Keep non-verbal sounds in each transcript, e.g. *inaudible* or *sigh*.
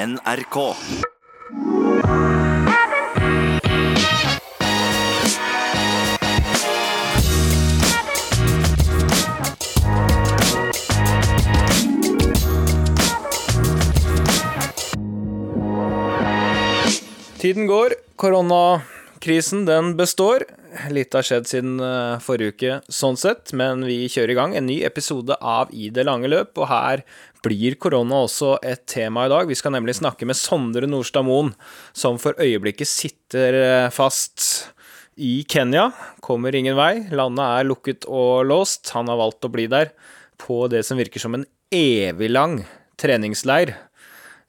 NRK. Tiden går, koronakrisen den består. Litt har skjedd siden eh, forrige uke, sånn sett, men vi kjører i gang en ny episode av I det lange løp, og her blir korona også et tema i dag. Vi skal nemlig snakke med Sondre Nordstad Moen, som for øyeblikket sitter eh, fast i Kenya. Kommer ingen vei. Landet er lukket og låst. Han har valgt å bli der på det som virker som en evig lang treningsleir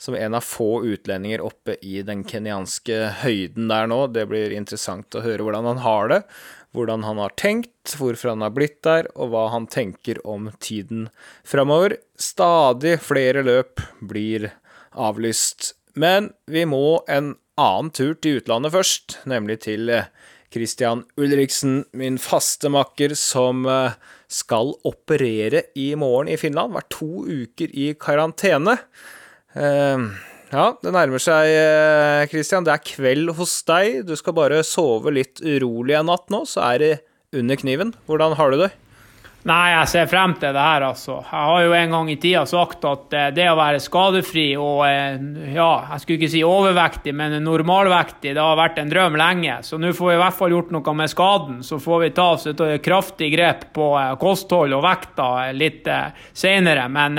som en av få utlendinger oppe i den kenyanske høyden der nå. Det blir interessant å høre hvordan han har det, hvordan han har tenkt, hvorfor han har blitt der, og hva han tenker om tiden framover. Stadig flere løp blir avlyst. Men vi må en annen tur til utlandet først, nemlig til Christian Ulriksen, min faste makker, som eh, skal operere i morgen i Finland. Vært to uker i karantene. Uh, ja, det nærmer seg, Christian. Det er kveld hos deg. Du skal bare sove litt urolig en natt nå, så er det under kniven. Hvordan har du det? Nei, jeg ser frem til det her, altså. Jeg har jo en gang i tida sagt at det å være skadefri og ja, jeg skulle ikke si overvektig, men normalvektig, det har vært en drøm lenge. Så nå får vi i hvert fall gjort noe med skaden. Så får vi ta oss et kraftig grep på kosthold og vekta litt seinere. Men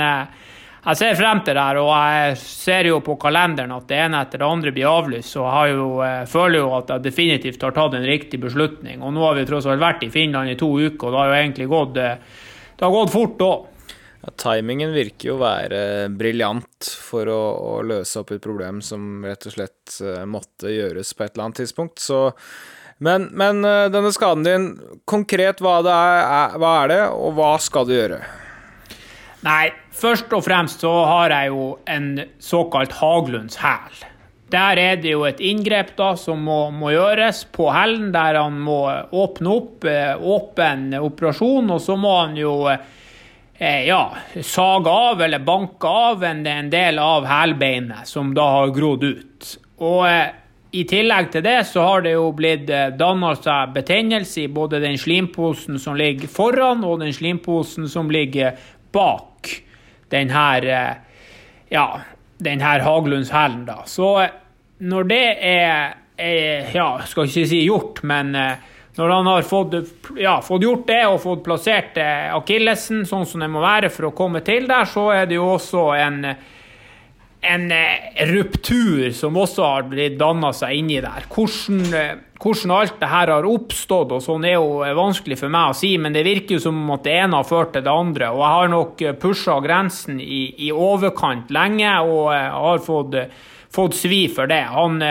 jeg ser frem til det her, og jeg ser jo på kalenderen at det ene etter det andre blir avlyst. Så jeg, jo, jeg føler jo at jeg definitivt har tatt en riktig beslutning. Og nå har vi tross alt vært i Finland i to uker, og det har jo egentlig gått, det har gått fort òg. Ja, timingen virker jo å være briljant for å, å, løse opp et problem som rett og slett måtte gjøres på et eller annet tidspunkt. Så, men, men denne skaden din, konkret hva, er, hva er det, og hva skal du gjøre? Nei, først og fremst så har jeg jo en såkalt Haglunds hæl. Der er det jo et inngrep da som må, må gjøres på hælen, der han må åpne opp, åpen operasjon, og så må han jo eh, ja, sage av eller banke av en, en del av hælbeinet som da har grodd ut. Og eh, i tillegg til det så har det jo blitt danna seg betennelse i både den slimposen som ligger foran, og den slimposen som ligger bak den her ja, den her Haglundshælen, da. Så når det er, er, ja, skal ikke si gjort, men når han har fått, ja, fått gjort det og fått plassert akillesen sånn som det må være for å komme til der, så er det jo også en, en ruptur som også har blitt danna seg inni der. Hvordan, hvordan alt det her har oppstått, og sånn er jo vanskelig for meg å si, men det virker jo som at det ene har ført til det andre. Og jeg har nok pusha grensen i, i, overkant lenge, og har fått, fått svi for det. Han,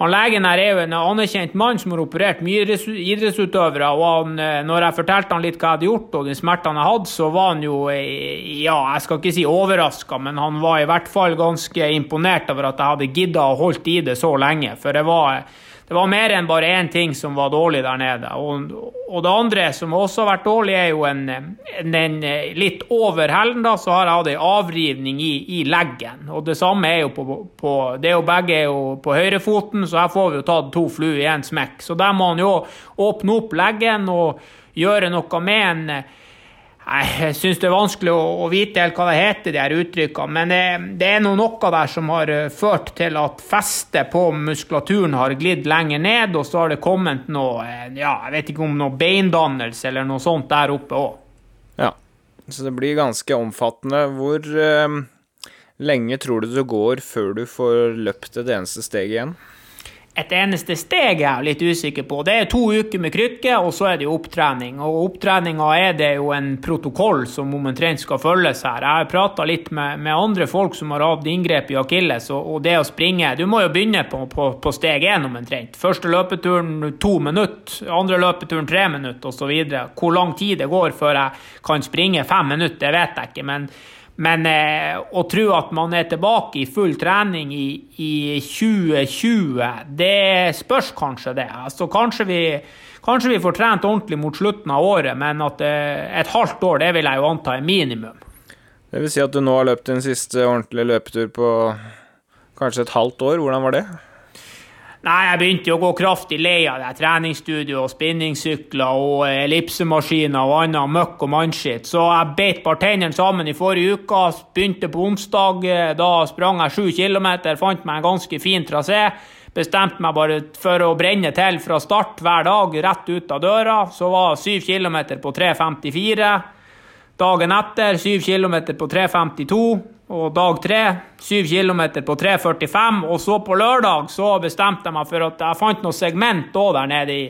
han Legen her er jo en anerkjent mann som har operert mye idrettsutøvere. og han, når jeg fortalte han litt hva jeg hadde gjort og de smertene jeg hadde, så var han jo ja, jeg skal ikke si overraska, men han var i hvert fall ganske imponert over at jeg hadde gidda å holdt i det så lenge. For det var det var mer enn bare én ting som var dårlig der nede. Og, og, det andre som også har vært dårlig, er jo en, en, en litt over hælen, da, så har jeg hatt ei avrivning i, i, leggen. Og det samme er jo på, på Det er jo begge er jo på høyrefoten, så her får vi jo tatt to fluer i én smekk. Så der må man jo åpne opp leggen og gjøre noe med en jeg syns det er vanskelig å, vite helt hva det heter, de her uttrykkene. Men det, det er noe, noe der som har ført til at festet på muskulaturen har glidd lenger ned, og så har det kommet noe ja, jeg vet ikke om noe beindannelse eller noe sånt der oppe òg. Ja, så det blir ganske omfattende. Hvor eh, lenge tror du det går før du får løpt det eneste steget igjen? Et eneste steg jeg er litt usikker på. Det er to uker med krykke, og så er det jo opptrening. Og opptreninga er det jo en protokoll som omtrent skal følges her. Jeg har prata litt med, med, andre folk som har hatt inngrep i akilles, og, og, det å springe Du må jo begynne på, på, på steg én omtrent. Første løpeturen to minutter, andre løpeturen tre minutter osv. Hvor lang tid det går før jeg kan springe fem minutter, det vet jeg ikke. men men eh, å tro at man er tilbake i full trening i, i 2020, det spørs kanskje det. Altså, kanskje, vi, kanskje vi får trent ordentlig mot slutten av året, men at eh, et halvt år det vil jeg jo anta er minimum. Det vil si at du nå har løpt din siste ordentlige løpetur på kanskje et halvt år. Hvordan var det? Nei, jeg begynte å gå kraftig lei av det. Treningsstudio spinningsykler og ellipsemaskiner og annet møkk og mannskitt. Så jeg beit bare tennene sammen i forrige uke. Begynte på onsdag. Da sprang jeg sju kilometer, fant meg en ganske fin trasé. Bestemte meg bare for å brenne til fra start hver dag, rett ut av døra. Så var syv kilometer på 3.54. Dagen etter syv kilometer på 3.52. Og dag tre, syv kilometer på 3,45. Og så på lørdag så bestemte jeg meg for at jeg fant noe segment da der nede i,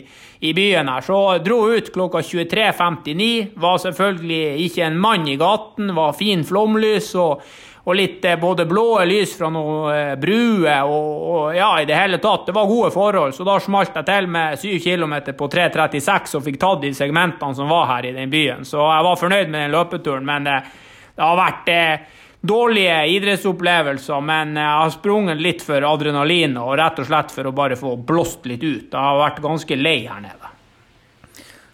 i byen her. Så jeg dro ut klokka 23.59. Var selvfølgelig ikke en mann i gaten. Var fin flomlys og, og litt eh, både blå lys fra noen eh, bruer og, og, ja, i det hele tatt. Det var gode forhold. Så da smalt jeg til med syv kilometer på 3.36 og fikk tatt de segmentene som var her i den byen. Så jeg var fornøyd med den løpeturen, men det, eh, det har vært eh, dårlige idrettsopplevelser, men jeg har sprunget litt for adrenalin og rett og slett for å bare få blåst litt ut. Jeg har vært ganske lei her nede.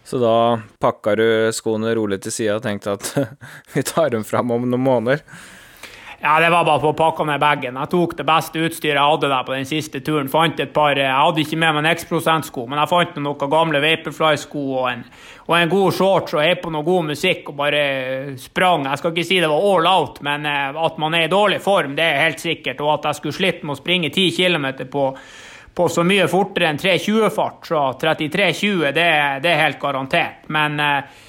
Så da pakka du skoene rolig til sida og tenkte at *laughs* vi tar dem fram om noen måneder? Ja, det var bare på å pakke ned bagen. Jeg tok det beste utstyret jeg hadde der på den siste turen. Fant et par, Jeg hadde ikke med meg en X-prosentsko, men jeg fant noen gamle Vaporfly-sko og, og, en god shorts og hei på noe god musikk og bare sprang. Jeg skal ikke si det var all out, men eh, at man er i dårlig form, det er helt sikkert. Og at jeg skulle slitt med å springe 10 km på, på så mye fortere enn 3.20-fart, så 33,20, det, det, er helt garantert. Men eh,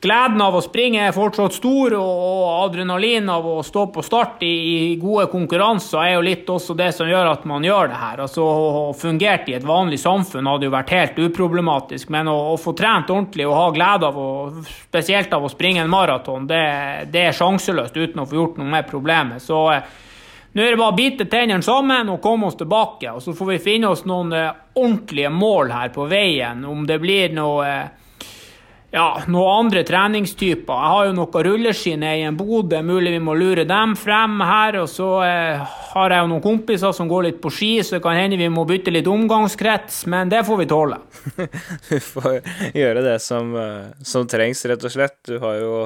Gleden av å springe er fortsatt stor, og adrenalin av å stå på start i gode konkurranser er jo litt også det som gjør at man gjør det her. Altså, Å fungere i et vanlig samfunn hadde jo vært helt uproblematisk, men å, å få trent ordentlig og ha glede av å, spesielt av å springe en maraton, det, det, er sjanseløst uten å få gjort noe med problemet. Så eh, nå er det bare å bite tennene sammen og komme oss tilbake. Og så får vi finne oss noen eh, ordentlige mål her på veien. Om det blir noe eh, ja, noen andre treningstyper. Jeg har jo noen rulleski nede i en bod. Det er mulig vi må lure dem frem her. Og så eh, har jeg jo noen kompiser som går litt på ski, så det kan hende vi må bytte litt omgangskrets. Men det får vi tåle. *laughs* du får gjøre det som, eh, som, trengs, rett og slett. Du har jo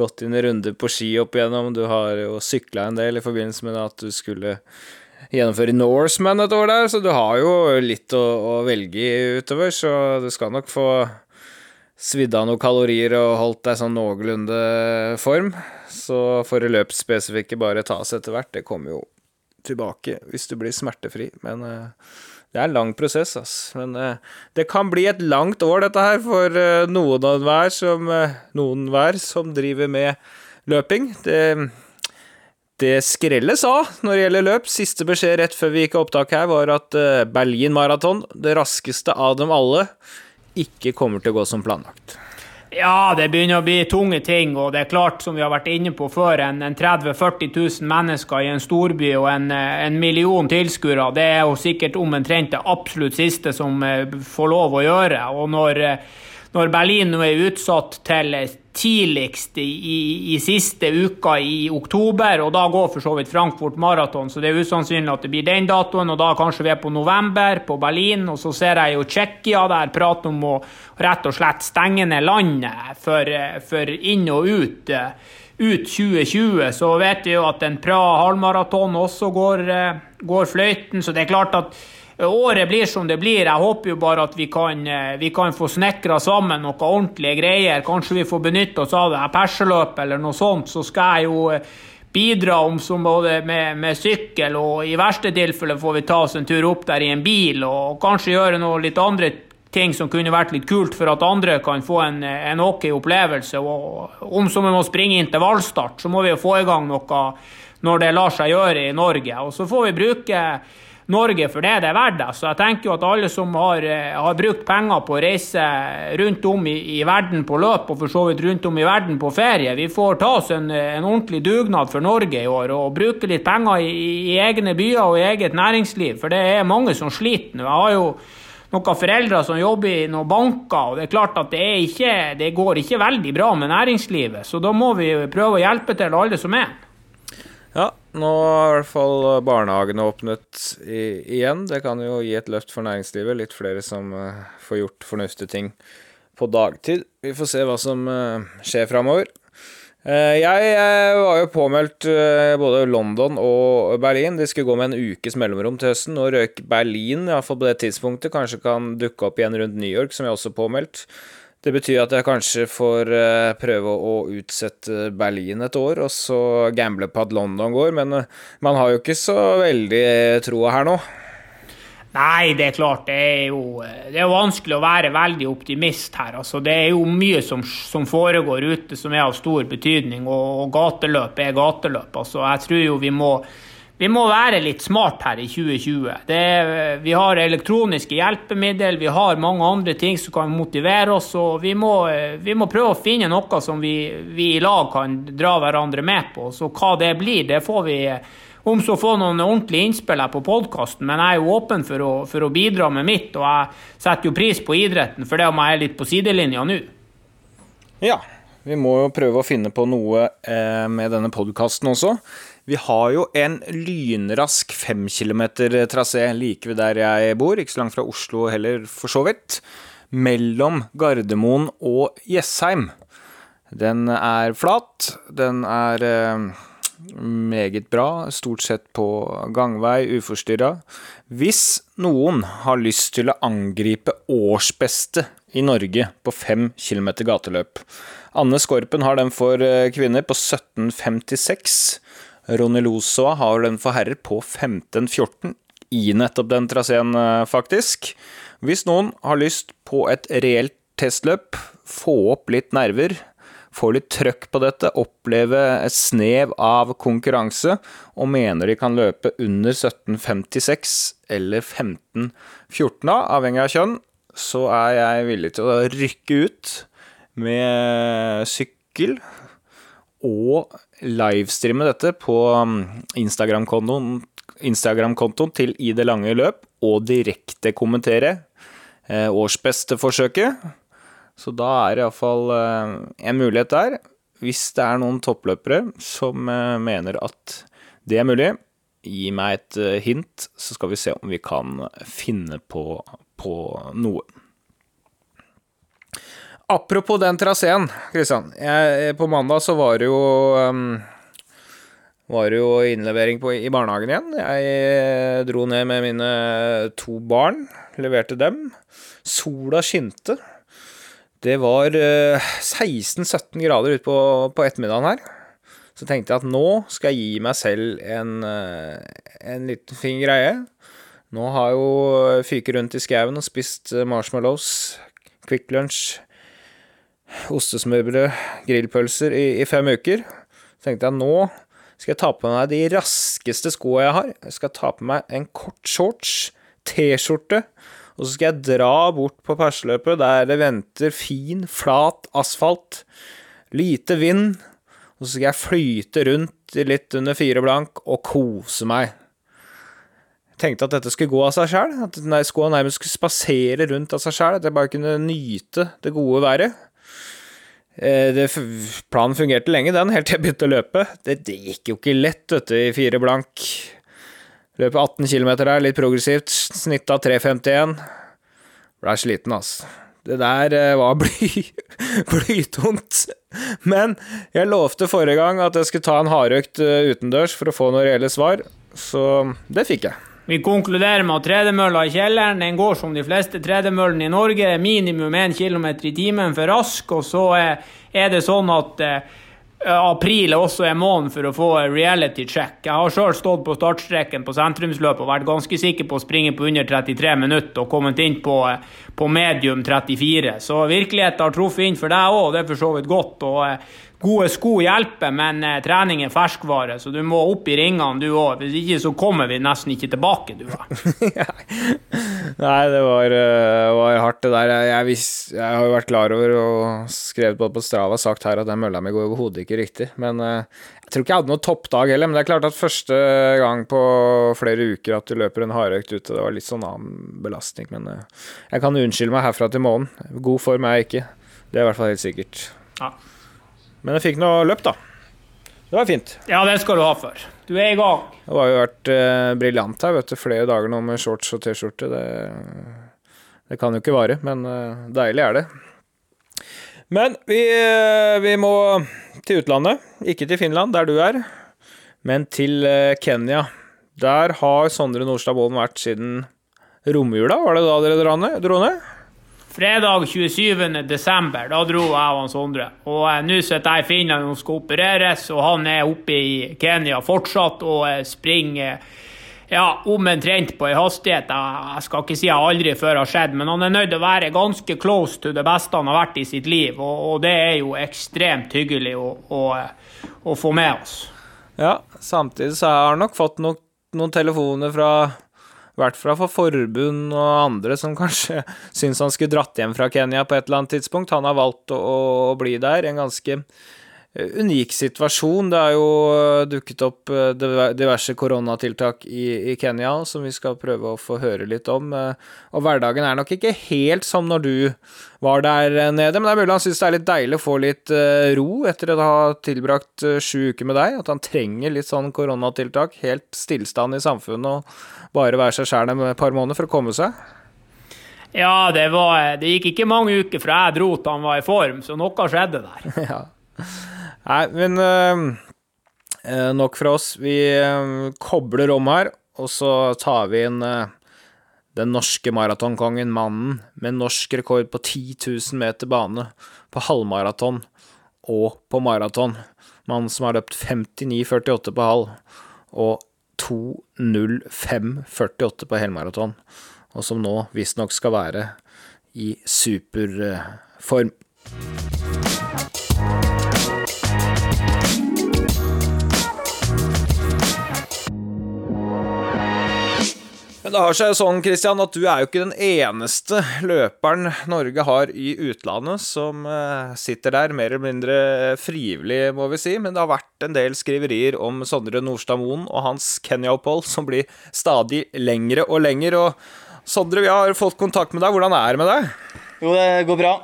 gått dine runder på ski opp igjennom. Du har jo sykla en del i forbindelse med at du skulle gjennomføre Norseman et år der, så du har jo litt å, å velge utover, så du skal nok få svidd av noen kalorier og holdt deg sånn noenlunde form. Så får løpsspesifikke bare tas etter hvert. Det kommer jo tilbake hvis du blir smertefri. Men uh, det er en lang prosess, ass. Men uh, det kan bli et langt år, dette her, for uh, noen av hver som, noen som driver med løping. Det, det skrelles av når det gjelder løp. Siste beskjed rett før vi gikk opptak her, var at Berlin Maraton, det raskeste av dem alle, ikke kommer til å gå som planlagt. Ja, det begynner å bli tunge ting. Og det er klart, som vi har vært inne på før, en, en 30 000-40 000 mennesker i en storby og en, en million tilskuere, det er jo sikkert omtrent det absolutt siste som eh, får lov å gjøre. Og når, eh, når Berlin nå er utsatt til tidligst i, i, siste uka i oktober, og da går for så vidt Frankfurt Maraton, så det er usannsynlig at det blir den datoen, og da kanskje vi er på november på Berlin, og så ser jeg jo Tsjekkia der prater om å rett og slett stenge ned landet for, for inn og ut. Ut 2020, så vet vi jo at en Praha halvmaraton også går, går fløyten, så det er klart at året blir som det blir. Jeg håper jo bare at vi kan, eh, vi kan få snekra sammen noen ordentlige greier. Kanskje vi får benytte oss av det her perseløpet eller noe sånt. Så skal jeg jo eh, bidra om som både med, med, sykkel, og i verste tilfelle får vi ta oss en tur opp der i en bil, og kanskje gjøre noe litt andre ting som kunne vært litt kult for at andre kan få en, en ok opplevelse. Og om som vi må springe intervallstart, så må vi jo få i gang noe når det lar seg gjøre i Norge. Og så får vi bruke Norge for det det er verdt. Så jeg tenker jo at alle som har, eh, har brukt penger på å reise rundt om i, i, verden på løp, og for så vidt rundt om i verden på ferie, vi får ta oss en, en ordentlig dugnad for Norge i år og bruke litt penger i, i, egne byer og i eget næringsliv, for det er mange som sliter nå. Jeg har jo noen foreldre som jobber i noen banker, og det er klart at det, ikke, det går ikke veldig bra med næringslivet, så da må vi prøve å hjelpe til alle som er. Nå har i hvert fall barnehagene åpnet i, igjen. Det kan jo gi et løft for næringslivet. Litt flere som uh, får gjort fornuftige ting på dagtid. Vi får se hva som uh, skjer framover. Uh, jeg var jo påmeldt både London og Berlin. De skulle gå med en ukes mellomrom til høsten. Nå røk Berlin, iallfall på det tidspunktet. Kanskje kan dukke opp igjen rundt New York, som jeg også påmeldt. Det betyr at jeg kanskje får prøve å utsette Berlin et år, og så gamble på at London går. Men man har jo ikke så veldig troa her nå. Nei, det er klart. Det er jo det er vanskelig å være veldig optimist her. Altså, det er jo mye som, som, foregår ute som er av stor betydning, og, og gateløp er gateløp. Altså, jeg tror jo vi må, vi må være litt smart her i 2020. Det, vi har elektroniske hjelpemidler, vi har mange andre ting som kan motivere oss. og Vi må, vi må prøve å finne noe som vi, vi, i lag kan dra hverandre med på. Så hva det blir, det får vi om så få noen ordentlige innspill her på podkasten, men jeg er jo åpen for å, for å, bidra med mitt. Og jeg setter jo pris på idretten for det om jeg er litt på sidelinja nå. Ja, vi må jo prøve å finne på noe eh, med denne podkasten også. Vi har jo en lynrask fem kilometer trasé like ved der jeg bor, ikke så langt fra Oslo heller, for så vidt. Mellom Gardermoen og Jessheim. Den er flat. Den er eh, meget bra, stort sett på gangvei, uforstyrra. Hvis noen har lyst til å angripe årsbeste i Norge på 5 km gateløp Anne Skorpen har den for eh, kvinner på 17,56. Ronny Losoa har den for herrer på 15,14 i nettopp den traseen, eh, faktisk. Hvis noen har lyst på et reelt testløp, få opp litt nerver, få litt trøkk på dette, oppleve et snev av konkurranse, og mener de kan løpe under 17,56 eller 15,14 avhengig av kjønn, så er jeg villig til å rykke ut med sykkel og livestreame dette på um, Instagram-kontoen Instagram til I det lange løp, og direkte kommentere eh, årsbesteforsøket. Så da er det iallfall eh, en mulighet der. Hvis det er noen toppløpere som eh, mener at det er mulig, gi meg et eh, hint, så skal vi se om vi kan finne på, på noe. Apropos den traseen, Kristian. På mandag så var det jo um, var det jo innlevering på, i barnehagen igjen. Jeg dro ned med mine to barn, leverte dem. Sola skinte. Det var 16-17 eh, grader ute på, ettermiddagen her. Så tenkte jeg at nå skal jeg gi meg selv en, eh, en liten fin greie. Nå har jeg jo fyket rundt i skauen og spist eh, marshmallows, Quick Lunch, ostesmørbrød, grillpølser i, i, fem uker. Så tenkte jeg nå skal jeg ta på meg de raskeste skoa jeg har. Jeg skal ta på meg en kort shorts, T-skjorte og så skal jeg dra bort på perseløpet der det venter fin, flat asfalt, lite vind, og så skal jeg flyte rundt litt under fire blank og kose meg. Jeg tenkte at dette skulle gå av seg sjæl, at skoa nærmest skulle spasere rundt av seg sjæl, at jeg bare kunne nyte det gode været. Eh, det, planen fungerte lenge, den, helt til jeg begynte å løpe. Det, det gikk jo ikke lett, vet du, i fire blank. Løp 18 km der, litt progressivt. Snitt av 3.51. Blei sliten, altså. Det der eh, var *laughs* bly, blytungt. Men jeg lovte forrige gang at jeg skulle ta en hardøkt eh, utendørs for å få noen reelle svar, så det fikk jeg. Vi konkluderer med at tredemølla i kjelleren den går som de fleste tredemøllene i Norge, minimum 1 km i timen for rask, og så er det sånn at eh, april er også en måned for å få reality check. Jeg har sjøl stått på startstreken på sentrumsløpet og vært ganske sikker på å springe på under 33 minutter og kommet inn på, på medium 34. Så virkeligheten har truffet inn for deg òg, det er for så vidt godt. og eh, Gode sko hjelper, men eh, trening er ferskvare, så du må opp i ringene du òg. Hvis ikke så kommer vi nesten ikke tilbake, du. *laughs* Nei, det var, uh, var, hardt, det der. Jeg, vis, jeg, har jo vært klar over og skrevet både på Strava og sagt her at den mølla mi går overhodet ikke riktig. Men uh, jeg tror ikke jeg hadde noen toppdag heller. Men det er klart at første gang på flere uker at du løper en hardøkt ute, det var litt sånn annen belastning. Men jeg kan unnskylde meg herfra til månen. God form er jeg ikke. Det er i hvert fall helt sikkert. Ja. Men jeg fikk noe løp, da. Det var fint. Ja, det skal du ha for. Du er i gang. Det har jo vært eh, briljant her, vet du. Flere dager nå med shorts og T-skjorte. Det, det, kan jo ikke vare, men eh, deilig er det. Men vi, vi må til utlandet. Ikke til Finland, der du er, men til eh, Kenya. Der har Sondre Nordstad Bollen vært siden romjula, var det da dere dro ned? Fredag 27. desember, da dro jeg og Sondre. Og eh, nå sitter jeg i Finland og skal opereres, og han er oppe i Kenya fortsatt og eh, springer ja, omtrent på en hastighet jeg skal ikke si jeg aldri før har skjedd, men han er nødt til å være ganske close to det beste han har vært i sitt liv, og, og det er jo ekstremt hyggelig å, å, å, få med oss. Ja, samtidig så har han nok fått no noen telefoner fra i hvert fall for forbund og andre som kanskje *laughs* syns han skulle dratt hjem fra Kenya på et eller annet tidspunkt. Han har valgt å, å bli der. En ganske unik situasjon. Det har jo eh, dukket opp eh, diverse koronatiltak i, i, Kenya som vi skal prøve å få høre litt om. Og hverdagen er nok ikke helt som når du var der nede, men det er mulig han syns det er litt deilig å få litt ro etter å ha tilbrakt sju uker med deg. At han trenger litt sånn koronatiltak. Helt stillstand i samfunnet. og bare være seg sjæl et par måneder for å komme seg? Ja, det, var, det gikk ikke mange uker fra jeg dro til han var i form, så noe skjedde der. *laughs* ja. Nei, men uh, nok fra oss. Vi uh, kobler om her, og så tar vi inn uh, den norske maratonkongen, mannen med norsk rekord på 10 000 meter bane på halvmaraton og på maraton. Mannen som har løpt 59,48 på halv og 2.05,48 på helmaraton, og som nå visstnok skal være i superform. Men det har seg sånn, Christian, at du er jo ikke den eneste løperen Norge har i utlandet som eh, sitter der, mer eller mindre frivillig, må vi si. Men det har vært en del skriverier om Sondre Nordstad Moen og hans Kenya-opphold, som blir stadig lengre og lengre. Og Sondre, vi har fått kontakt med deg. Hvordan er det med deg? Jo, det går bra.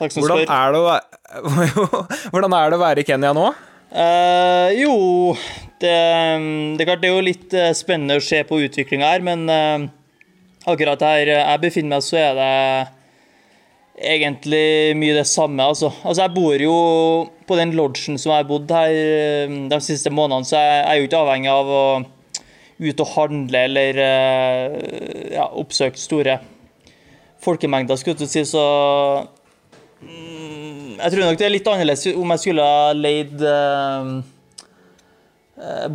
Takk som Hvordan spør. Er det å, *laughs* hvordan er det å være i Kenya nå? Uh, jo, det, det, er klart det er jo litt eh, spennende å se på utviklinga her, men uh, akkurat her jeg befinner meg, så er det egentlig mye det samme. Altså. altså jeg bor jo på den lodgen som jeg har bodd her de siste månedene, så jeg er jo ikke avhengig av å ut og handle eller ja, oppsøke store folkemengder, skulle jeg si. Så jeg tror nok det er litt annerledes om jeg skulle ha leid uh,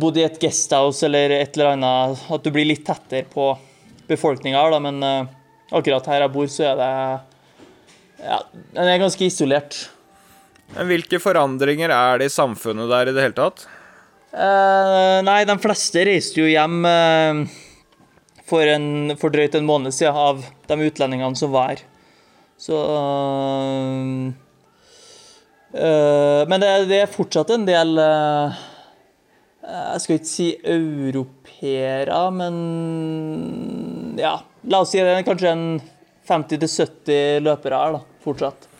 Bodd i et guesthouse eller et eller annet. At du blir litt tettere på befolkninga her, da. Men uh, akkurat her jeg bor, så er det Ja, den er ganske isolert. Men hvilke forandringer er det i samfunnet der i det hele tatt? Uh, nei, de fleste reiste jo hjem for, en, for drøyt en måned siden av de utlendingene som var her. Så Uh, men det, det, er fortsatt en del uh, Jeg skal ikke si europeere, men ja. La oss si det er kanskje en 50-70 løpere her, da, fortsatt.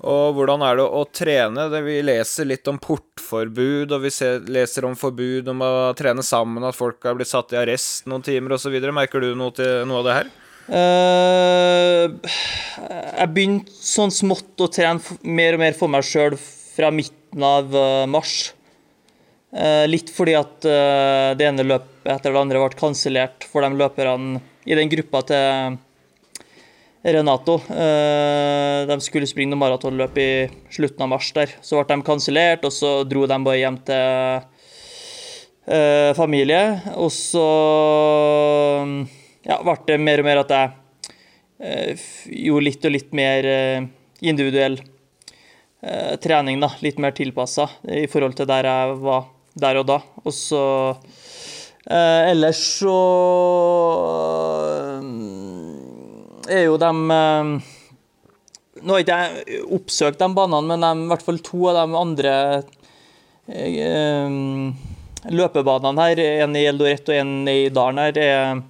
Og hvordan er det å trene? Vi leser litt om portforbud, og vi ser, leser om forbud om å trene sammen, at folk har blitt satt i arrest noen timer osv. Merker du noe til noe av det her? Uh, jeg begynte sånn smått å trene mer og mer for meg sjøl fra midten av uh, mars. Uh, litt fordi at det ene løpet etter det andre ble kansellert for de løperne i den gruppa til Renato. De skulle springe noe maratonløp i slutten av mars der. Så ble de kansellert, og så dro de bare hjem til familie. Og så ja, ble det mer og mer at jeg eh, gjorde litt og litt mer eh, individuell eh, trening. da, Litt mer tilpassa i forhold til der jeg var der og da. Og så eh, Ellers så eh, er jo de eh, Nå har ikke jeg oppsøkt de banene, men de, i hvert fall to av de andre løpebanene her, en i Eldoret og en i Dalen her, er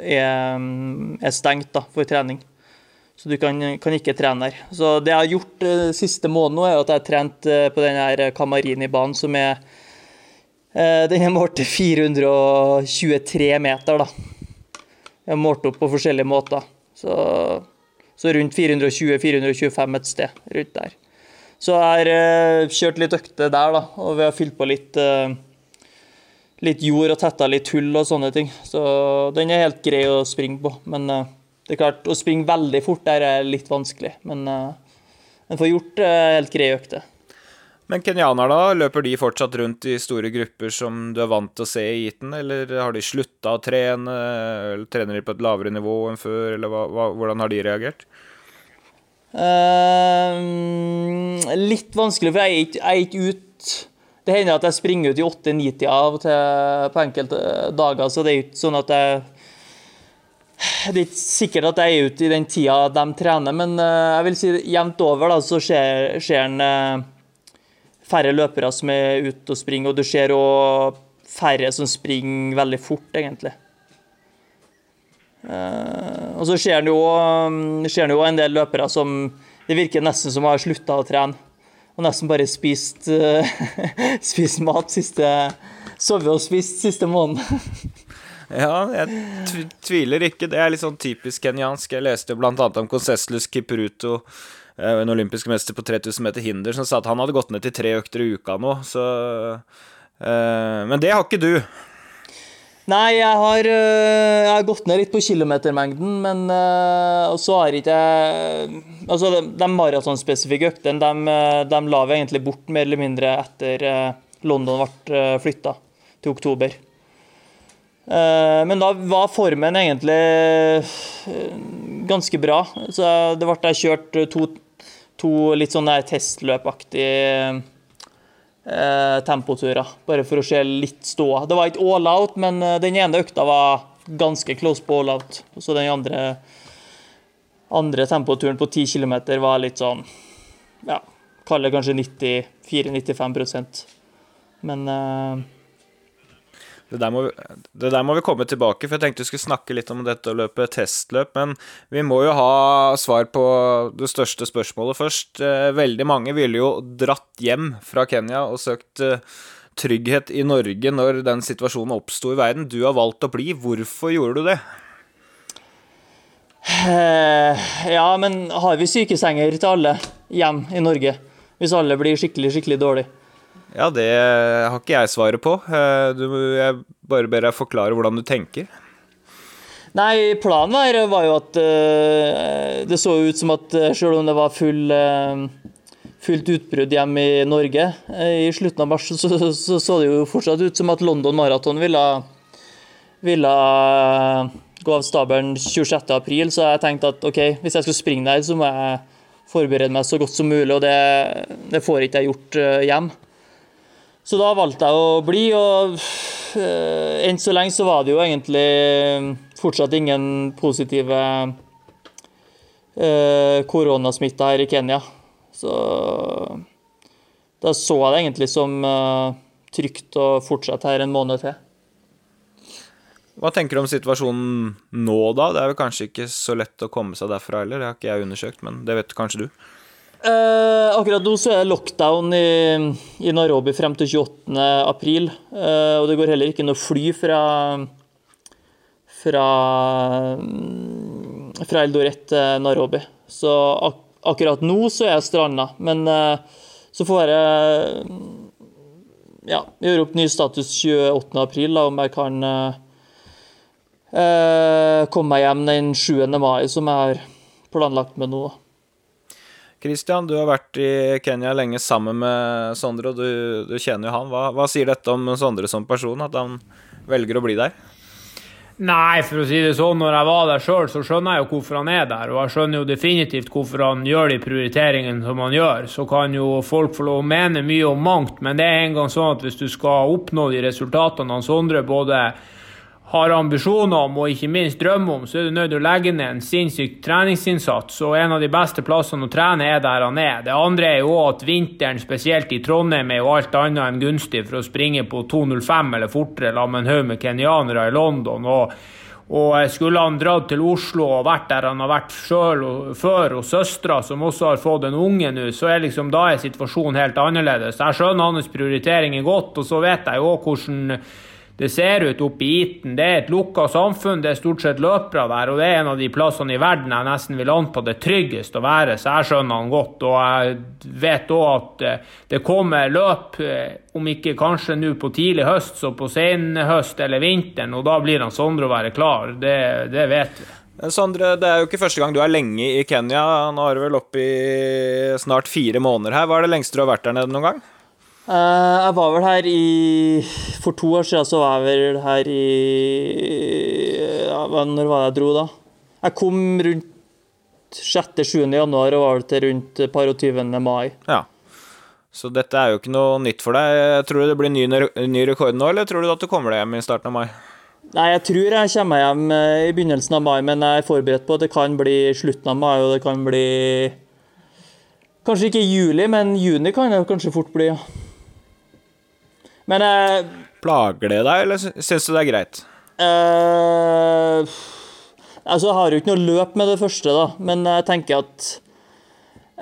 er, er stengt da, for trening. Så du kan, kan, ikke trene der. Så det jeg har gjort uh, siste måneden, nå er at jeg har trent uh, på denne Kamarini-banen, som er uh, Den er målt til 423 meter, da. Jeg har målt opp på forskjellige måter. Så, så rundt 420-425 et sted rundt der. Så jeg har eh, kjørt litt økter der, da, og vi har fylt på litt, eh, litt jord og tetta litt hull og sånne ting. Så den er helt grei å springe på. Men uh, det er klart, å springe veldig fort der er litt vanskelig. Men uh, en får gjort uh, helt greie økter. Men kenyaner, da? Løper de fortsatt rundt i store grupper som du er vant til å se i heaten, eller har de slutta å trene, eller trener de på et lavere nivå enn før, eller hva, hva, hvordan har de reagert? Uh, litt vanskelig, for jeg er ikke, jeg er ikke ut Det hender at jeg springer ut i 8-9-tida av og til på enkelte dager, så det er ikke sånn at jeg Det er ikke sikkert at jeg er ute i den tida de trener, men eh, jeg vil si jevnt over da, så ser, en eh, færre løpere som er ute og springer, og du ser òg færre som springer veldig fort, egentlig. Eh, og så ser en jo, mm, jo en del løpere som det virker nesten som har slutta å trene. Og nesten bare spist, eh, *laughs* spist mat siste Sovet og spist siste måneden. *laughs* Ja, jeg tviler ikke. Det er litt sånn typisk kenyansk. Jeg leste jo blant annet om Conceslus Kipruto, eh, en olympisk mester på 3000 meter hinder, som sa at han hadde gått ned til tre økter i uka nå, så eh, Men det har ikke du. Nei, jeg har, øh, jeg har gått ned litt på kilometermengden, men og så har ikke jeg Altså, de, de maratonspesifikke øktene, de, øh, de la vi egentlig bort mer eller mindre etter London ble flytta til oktober. Eh, Men da var formen egentlig ganske bra. Så det ble jeg kjørt to, to litt sånn testløpaktige eh, tempoturer, bare for å se litt ståa. Det var ikke all out, men eh, den ene økta var ganske close på all out. Og Så den andre, andre tempoturen på 10 km var litt sånn Ja, kall det kanskje 94-95% Men eh, Det der, må, vi- det der må vi komme tilbake, for jeg tenkte vi skulle snakke litt om dette å løpe testløp, men vi må jo ha svar på det største spørsmålet først. Eh, Veldig mange ville jo dratt hjem fra Kenya og søkt eh, trygghet i Norge når den situasjonen oppsto i verden. Du har valgt å bli. Hvorfor gjorde du det? Eh, Ja, men har vi sykesenger til alle hjem i Norge? Hvis alle blir skikkelig, skikkelig dårlig. Ja, det har ikke jeg svaret på. Eh, Du, jeg bare ber deg forklare hvordan du tenker. Nei, planen her var jo at uh, det så ut som at uh, selv om det var full, uh, fullt utbrudd hjemme i Norge uh, i slutten av mars, så, så, så det jo fortsatt ut som at London Marathon ville, ville eh, gå av stabelen 26. april, så jeg tenkte at OK, hvis jeg skal springe der, så må jeg forberede meg så godt som mulig, og det, det får ikke jeg gjort eh, hjemme. Så da valgte jeg å bli, og øh, enn så lenge så var det jo egentlig øh, fortsatt ingen positive øh, koronasmitte her i Kenya. Så da så jeg det egentlig som trygt å fortsette her en måned til. Hva tenker du om situasjonen nå, da? Det er vel kanskje ikke så lett å komme seg derfra heller, det har ikke jeg undersøkt, men det vet kanskje du? Eh, akkurat nå så er det lockdown i, i Nairobi frem til 28. april. eh, og det går heller ikke noe fly fra fra, mm, fra Eldoret til Nairobi. Så ak akkurat nå så er jeg stranda. Men eh, så får jeg mm, ja, gjøre opp ny status 28. april, om jeg kan eh, eh, komme meg hjem den 7. mai, som jeg har planlagt med nå. Christian, du har vært i Kenya lenge sammen med Sondre, og du, du kjenner jo han. Hva, hva sier dette om Sondre som person, at han velger å bli der? Nei, for å si det sånn, når jeg var der sjøl, så skjønner jeg jo hvorfor han er der. Og jeg skjønner jo definitivt hvorfor han gjør de prioriteringene som han gjør. Så kan jo folk få lov å mene mye om mangt, men det er en gang sånn at hvis du skal oppnå de resultatene han Sondre både har ambisjoner om og ikke minst drømmer om, så er du nødt til å legge ned en sinnssyk treningsinnsats. Og en av de beste plassene å trene er der han er. Det andre er jo at vinteren, spesielt i Trondheim, er jo alt annet enn gunstig for å springe på 2.05 eller fortere sammen med en haug med kenyanere i London. og og skulle han dratt til Oslo og vært der han har vært selv, før, og søstera, som også har fått en unge nå, så er liksom, da er situasjonen helt annerledes. Jeg skjønner hans prioriteringer godt, og så vet jeg jo hvordan det ser ut oppe i Iten. Det er et lukka samfunn, det er stort sett løpere der, og det er en av de plassene i verden jeg nesten vil anta det er tryggest å være, så jeg skjønner han godt. Og jeg vet òg at eh, det kommer løp, eh, om ikke kanskje nå på tidlig høst, så på senhøst eller vinteren, og da blir han Sondre å være klar. Det, det vet vi. Sondre, det er jo ikke første gang du er lenge i Kenya. Nå har du vel oppe i snart fire måneder her. Hva er det lengste du har vært der nede noen gang? Eh, jeg var vel her i For to år siden så var jeg vel her i ja, Når var det jeg dro, da? Jeg kom rundt 6.-7. januar og var vel til rundt par og 20. mai. Ja. Så dette er jo ikke noe nytt for deg. Tror du det blir ny, ny rekord nå, eller tror du at du kommer deg hjem i starten av mai? Nei, jeg tror jeg kommer hjem eh, i begynnelsen av mai, men jeg er forberedt på at det kan bli slutten av mai, og det kan bli Kanskje ikke juli, men juni kan det kanskje fort bli, ja. Men uh, Plager det deg, eller syns du det er greit? Uh, Altså, jeg har jo ikke noe løp med det første, da, men jeg tenker at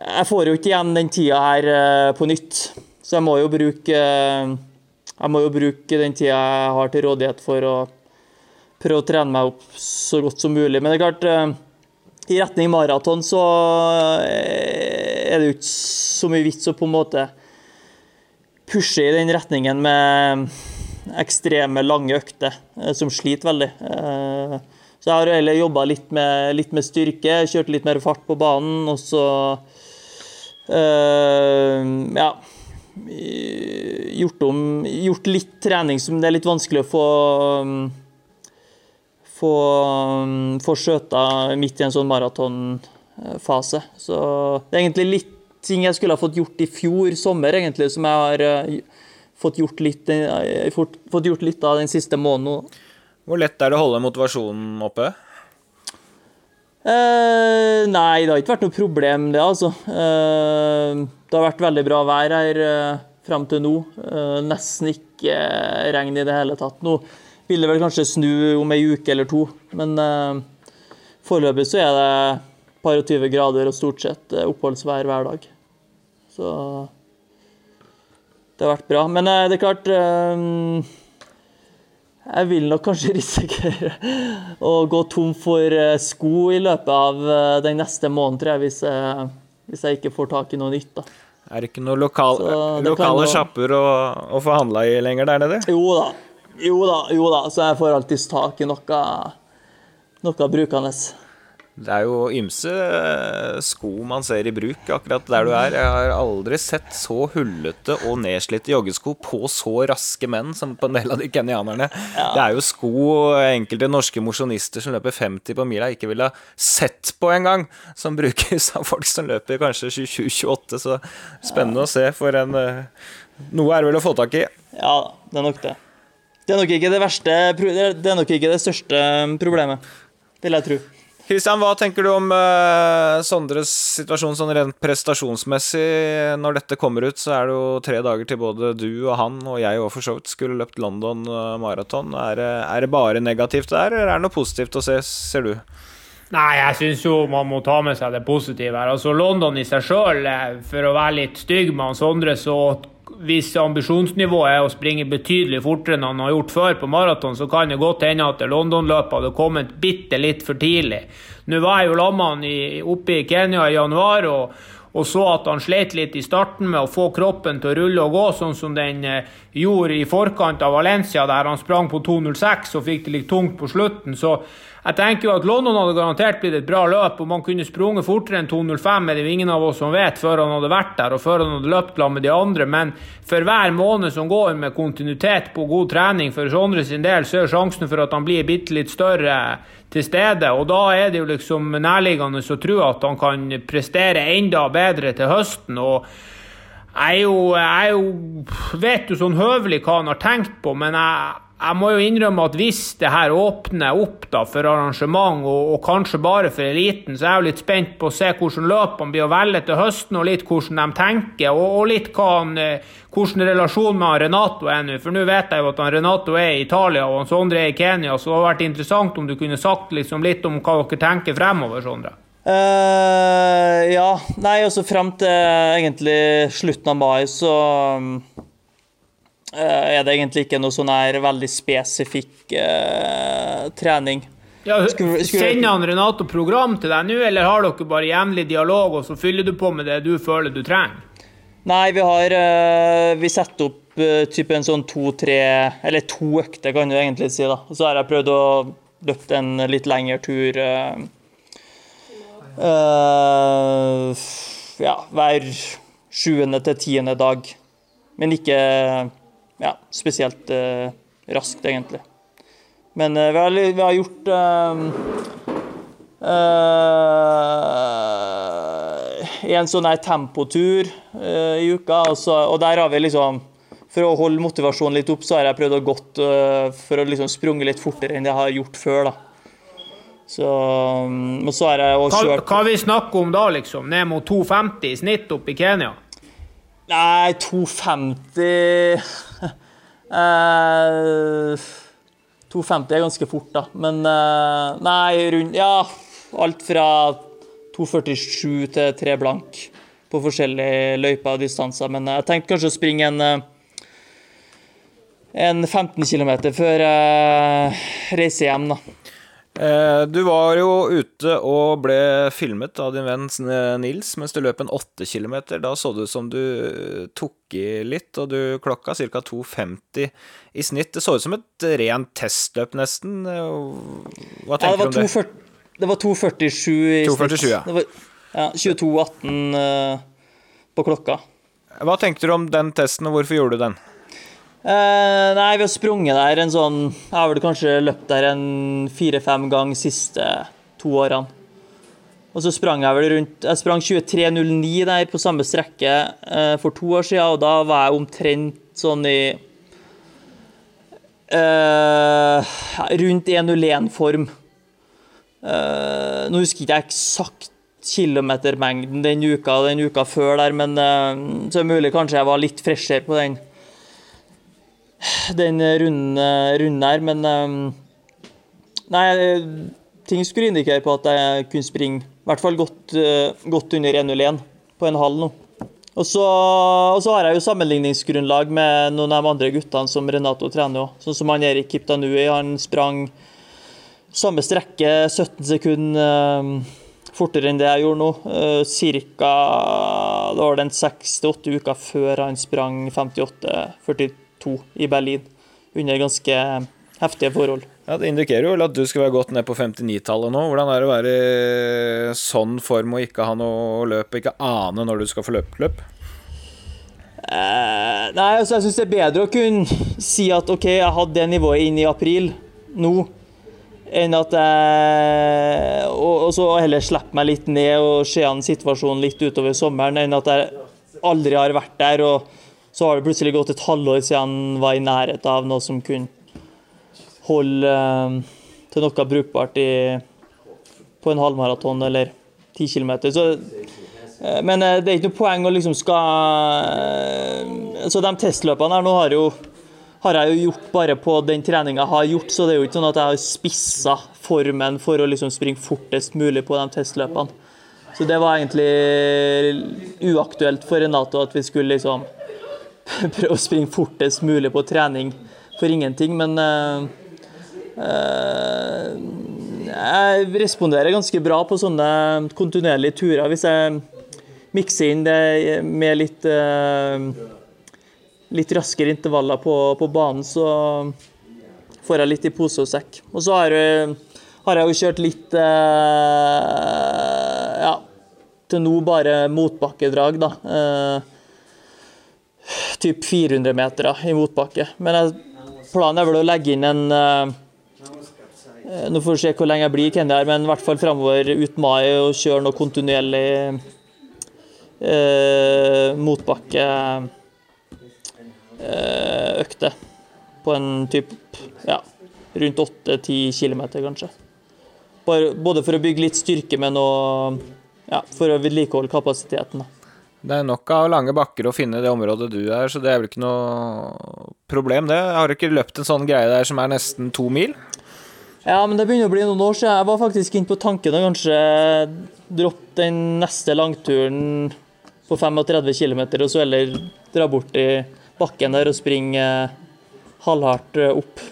jeg får jo ikke igjen den tida her eh, på nytt. Så jeg må jo bruke Jeg må jo bruke den tida jeg har til rådighet for å prøve å trene meg opp så godt som mulig. Men det er klart, i retning maraton så er det jo ikke så mye vits å på en måte pushe i den retningen med ekstreme, lange økter eh, som sliter veldig. Eh, Så jeg har heller jobba litt, litt med styrke, kjørt litt mer fart på banen, og så eh, Ja. Gjort, om, gjort litt trening som det er litt vanskelig å få få, få skjøta midt i en sånn maratonfase. Så det er egentlig litt ting jeg skulle ha fått gjort i fjor sommer, egentlig, som jeg har eh, fått gjort litt, eh, fått, fått gjort litt av den siste måneden. Hvor lett er det å holde motivasjonen oppe? Eh, nei, det har ikke vært noe problem, det, altså. Eh, det har vært veldig bra vær her eh, fram til nå. Eh, nesten ikke regn i det hele tatt. Nå vil det vel kanskje snu om ei uke eller to, men eh, foreløpig så er det par og 20 grader og stort sett oppholdsvær hver dag. Så det har vært bra. Men eh, det er klart eh, jeg vil nok kanskje *laughs* risikere å gå tom for eh, sko i løpet av den neste måneden, tror jeg, hvis jeg, hvis jeg ikke får tak i noe nytt. da. Er det ikke noen lokal, lokale sjapper å, å få handla i lenger der nede? Jo da, jo da, jo da. Så jeg får alltids tak i noe, noe brukende. Det er jo ymse eh, sko man ser i bruk akkurat der du er. Jeg har aldri sett så hullete og nedslitte joggesko på så raske menn som på en del av de kenyanerne. Det er jo sko enkelte norske mosjonister som løper 50 på mila, ikke ville ha sett på engang, som brukes av folk som løper kanskje 27-28. Så spennende å se for en eh, Noe er vel å få tak i. Ja det er nok det. Det er nok ikke det verste er- det er nok ikke det største problemet, vil jeg tro. Kristian, hva tenker du om uh, Sondres situasjon sånn rent prestasjonsmessig? Når dette kommer ut, så er det jo tre dager til både du og han og jeg og for så vidt skulle løpt London eh, maraton. Er, er det bare negativt der, eller er det noe positivt å se, ser du? Nei, jeg syns jo man må ta med seg det positive her. Altså London i seg sjøl, for å være litt stygg med han Sondre, så hvis ambisjonsnivået er å springe betydelig fortere enn han har gjort før på maraton, så kan det godt hende at London-løpet hadde kommet bitte litt for tidlig. Nå var jeg jo lammet oppe i Kenya i januar og, og så at han slet litt i starten med å få kroppen til å rulle og gå, sånn som den eh, gjorde i forkant av Valencia, der han sprang på 2.06 og fikk det litt tungt på slutten. Så jeg tenker jo at London hadde garantert blitt et bra løp, og man kunne sprunget fortere enn 2.05, er det jo ingen av oss som vet, før han hadde vært der, og før han hadde løpt sammen med de andre. Men for hver måned som går med kontinuitet på god trening for Sondre sin del, så er sjansen for at han blir bitte litt større til stede. Og da er det jo liksom nærliggende å tro at han kan prestere enda bedre til høsten. og jeg er jo, jeg er jo vet jo sånn høvelig hva han har tenkt på, men jeg, jeg må jo innrømme at hvis det her åpner opp da for arrangement, og, og kanskje bare for eliten, så er jeg jo litt spent på å se hvordan løpene blir å velge til høsten, og litt hvordan de tenker, og, og litt hva han, eh, hvordan relasjonen med Renato er nå. For nå vet jeg jo at han Renato er i Italia, og han Sondre er i Kenya, så det hadde vært interessant om du kunne sagt liksom litt om hva dere tenker fremover, Sondre. Uh, ja. Nei, altså frem til egentlig slutten av mai, så eh, er det egentlig ikke noe sånn her veldig spesifikk eh, trening. Ja, Sender han Renato program til deg nå, eller har dere bare jevnlig dialog, og så fyller du på med det du føler du trenger? Nei, vi har eh, Vi setter opp uh, type en sånn to-tre Eller to økter, kan du egentlig si. da. Og så har jeg prøvd å løpe en litt lengre tur. eh, eh, ja, hver sjuende til tiende dag. Men ikke ja, spesielt eh, raskt, egentlig. Men eh, vi, har, vi har gjort eh, en sånn her tempotur eh, i uka, og, så, og der har vi liksom For å holde motivasjonen litt opp, så har jeg prøvd å gått eh, for å liksom sprunge litt fortere enn jeg har gjort før, da. Så men Og så har jeg også Hva, kjørt hva vi snakker om da, liksom? Ned mot 2,50 i snitt oppe i Kenya? Nei, 250 eh, 250 er ganske fort, da. Men eh, nei, rundt Ja, alt fra 247 til 3 blank på forskjellige løyper og distanser. Men jeg tenkte kanskje å springe en eh, en 15 km før jeg reiser hjem, da. Eh, Du var jo ute og ble filmet av din venn eh, Nils mens du løp en 8 km. Da så det ut som du eh, tok i litt, og du klokka ca. 2,50 i snitt. Det så ut som et rent testløp, nesten. Hva tenker ja, du om det? 240 det var 2,47 i 2,47, snitt. ja. Det var, ja 22,18 eh, på klokka. Hva tenkte du om den testen, og hvorfor gjorde du den? Eh, nei, vi har sprunget der en sånn Jeg har vel kanskje løpt der en fire-fem ganger siste to årene. Og så sprang jeg vel rundt Jeg sprang 23.09 der på samme strekke uh, for to år siden, og da var jeg omtrent sånn i uh, Rundt 1.01-form. Eh, nå husker jeg ikke eksakt kilometermengden den uka og den uka før der, men så er det mulig kanskje jeg var litt freshere på den den runden, runden her, men um, Nei, ting skulle indikere på at jeg kunne springe i hvert fall godt, uh, godt under 1.01 på en halv nå. Og så, og så har jeg jo sammenligningsgrunnlag med noen av de andre guttene som Renato trener òg. Sånn som han Erik Kiptanui. Han sprang samme strekke 17 sekunder um, fortere enn det jeg gjorde nå. Uh, cirka Det var den 6-8 uker før han sprang 58-42 i Berlin. Under ganske heftige forhold. Ja, Det indikerer jo at du skal være godt ned på 59-tallet nå. Hvordan er det å være i sånn form og ikke ha noe løp, og ikke ane når du skal få løpt løp? Eh, nei, altså jeg syns det er bedre å kunne si at OK, jeg hadde det nivået inn i april nå, enn at jeg Og, og så heller slippe meg litt ned og se an situasjonen litt utover sommeren, enn at jeg aldri har vært der, og så har det plutselig gått et halvår siden han var i nærheten av noe som kunne holde eh, til noe brukbart i, på en halvmaraton eller ti kilometer. Eh, Men eh, det er ikke noe poeng å liksom skal Så de testløpene her nå har, jo, har jeg jo gjort bare på den treninga jeg har gjort, så det er jo ikke sånn at jeg har spissa formen for å liksom springe fortest mulig på de testløpene. Så det var egentlig uaktuelt for Renato at vi skulle liksom *laughs* prøve å springe fortest mulig på trening for ingenting, men uh, uh, jeg responderer ganske bra på sånne kontinuerlige turer. Hvis jeg mikser inn det med litt, uh, litt raskere intervaller på, på banen, så får jeg litt i pose og sekk. Og så har, har jeg jo kjørt litt Ja, til nå bare motbakkedrag, da. Eh, typ 400 meter i motbakke. Men jeg, planen er vel å legge inn en eh, Eh, Nå får vi se hvor lenge jeg blir i Kenya, men i hvert fall framover ut mai og kjøre noe kontinuerlig uh, motbakke Uh, økte. På en type ja, rundt 8-10 km, kanskje. Bare, både for å bygge litt styrke, men også ja, for å vedlikeholde kapasiteten. Da. Det er nok av lange bakker å finne det området du er, så det er vel ikke noe problem, det. Har du ikke løpt en sånn greie der som er nesten to mil? Ja, men det begynner å bli noen år siden. Jeg var faktisk inne på tanken å kanskje droppe den neste langturen på 35 km, og så heller dra bort i bakken der og springe halvhardt opp.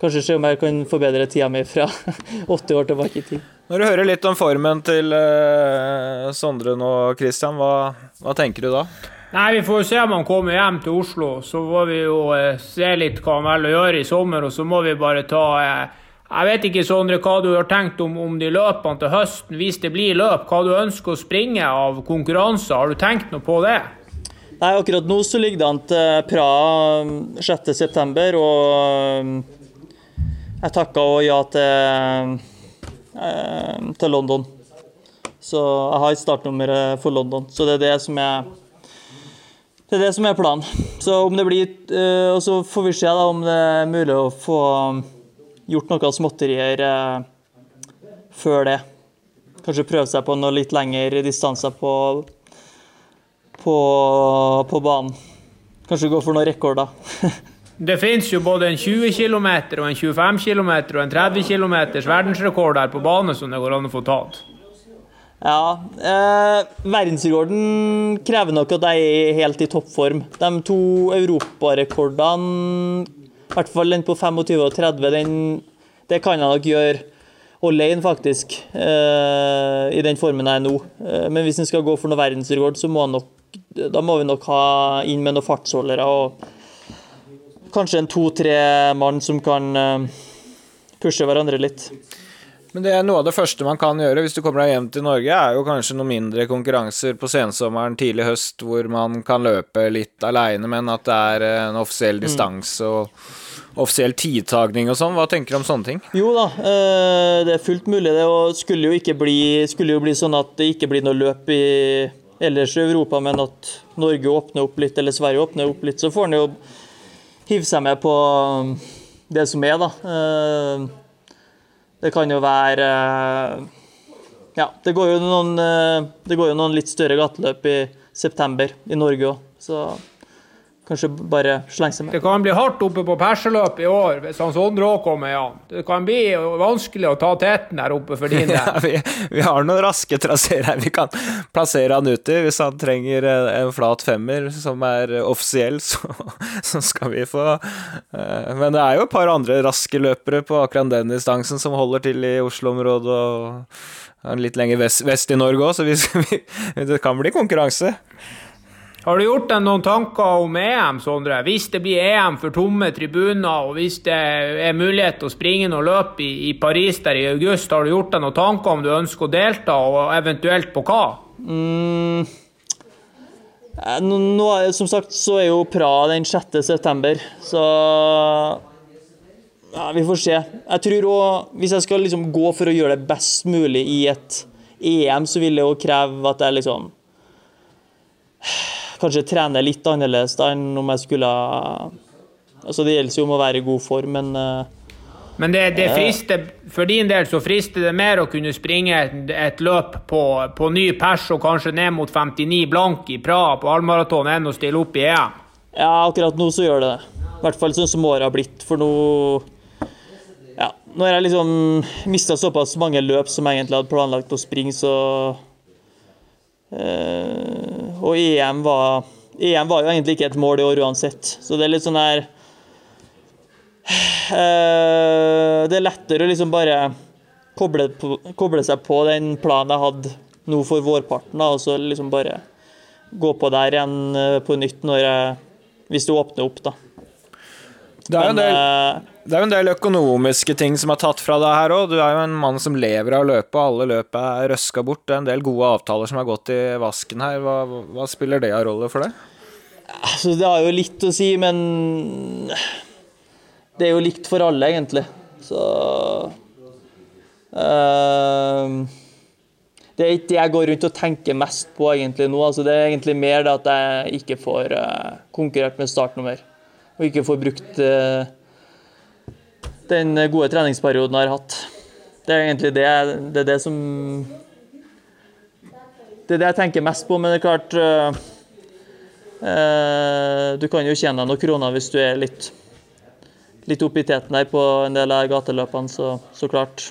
Kanskje se om jeg kan forbedre tida mi fra *laughs* 80 år tilbake i tid. Når du hører litt om formen til uh, Sondre nå, Christian, hva, hva, tenker du da? Nei, Vi får se om han kommer hjem til Oslo. Så må vi jo uh, se litt hva han velger å gjøre i sommer, og så må vi bare ta uh, Jeg vet ikke, Sondre, hva du har tenkt om, om de løpene til høsten, hvis det blir løp. Hva du ønsker å springe av konkurranser. Har du tenkt noe på det? Nei, akkurat nå så ligger det an til Praha 6.9, og jeg takka òg ja til Eh, til London. Så jeg har startnummeret for London. Så det er det som er det er det som er planen. Så om det blir eh, Og så får vi se da om det er mulig å få gjort noe småtterier eh, før det. Kanskje prøve seg på noe litt lengre distanser på, på, på banen. Kanskje gå for noen rekorder. *laughs* Det finnes jo både en 20 km og en 25 km og en 30 km verdensrekord her på bane som det går an å få tatt. Ja. Eh, verdensrekorden krever nok at jeg er helt i toppform. De to europarekordene, i hvert fall den på 25 og 30, den, det kan jeg nok gjøre alene, faktisk. Eh, I den formen jeg er nå. Eh, men hvis en skal gå for noe verdensrekord, så må, nok, da må vi nok ha inn med noen fartsholdere. og kanskje en to-tre mann som kan eh, pushe hverandre litt. Men det er noe av det første man kan gjøre hvis du kommer deg hjem til Norge, er jo kanskje noen mindre konkurranser på sensommeren, tidlig høst, hvor man kan løpe litt aleine, men at det er en offisiell mm. distanse og offisiell tidtagning og sånn. Hva tenker du om sånne ting? Jo da, eh, det er fullt mulig det. Og skulle jo, ikke bli, jo bli sånn at det ikke blir noe løp i ellers i Europa, men at Norge åpner opp litt, eller Sverige åpner opp litt, så får en jo hive seg med på um, det som er, da. Eh, det kan jo være eh, Ja, det går jo noen, eh, det går jo noen litt større gateløp i september i Norge òg, så Kanskje bare slenge seg med. Det kan bli hardt oppe på perseløpet i år hvis han Sondre òg kommer igjen. Det kan bli vanskelig å ta teten her oppe for din *laughs* del. Ja, vi, vi, har noen raske traseer her vi kan plassere han ut i. Hvis han trenger en flat femmer som er offisiell, så, så skal vi få uh, Men det er jo et par andre raske løpere på akkurat den distansen som holder til i Oslo-området og litt lenger vest, vest i Norge òg, så vi, *laughs* vi, det kan bli konkurranse. Har du gjort deg noen tanker om EM, Sondre? Hvis det blir EM for tomme tribuner, og hvis det er mulighet til å springe noe løp i, i, Paris der i august, har du gjort deg noen tanker om du ønsker å delta, og eventuelt på hva? Mm. Nå, som sagt så er jo Praha den 6. september, så ja, vi får se. Jeg tror også, Hvis jeg skal liksom gå for å gjøre det best mulig i et EM, så vil det jo kreve at jeg liksom kanskje trene litt annerledes da enn om jeg skulle Altså Det gjelder jo om å være i god form, men uh, men det, det, frister, for din del så frister det mer å kunne springe et, løp på, på, ny pers og kanskje ned mot 59 blank i Praha på halvmaraton enn å stille opp i EM? Ja, akkurat nå så gjør det det. I hvert fall sånn som året har blitt. For nå ja, Nå har jeg liksom mista såpass mange løp som jeg egentlig hadde planlagt å springe, så Eh, og EM var, EM var jo egentlig ikke et mål i år uansett, så det er litt sånn her eh, Det er lettere å liksom bare koble, koble, seg på den planen jeg hadde nå for vårparten, og så liksom bare gå på der igjen eh, på nytt når jeg, hvis det åpner opp, da. Det er, jo en del, det er jo en del økonomiske ting som er tatt fra deg her òg. Du er jo en mann som lever av løpet, alle løpet er røska bort. Det er en del gode avtaler som har gått i vasken her. Hva, hva spiller det av rolle for deg? Altså, det har jo litt å si, men det er jo likt for alle, egentlig. Så uh, Det er ikke det jeg går rundt og tenker mest på egentlig nå. Altså, det er egentlig mer det at jeg ikke får uh, konkurrert med startnummer og ikke får brukt eh, den gode treningsperioden jeg har hatt. Det er egentlig det, det, er det som Det er det jeg tenker mest på, men det er klart uh, uh, Du kan jo tjene deg noen kroner hvis du er litt, litt oppe i teten her på en del av gateløpene, så, så klart.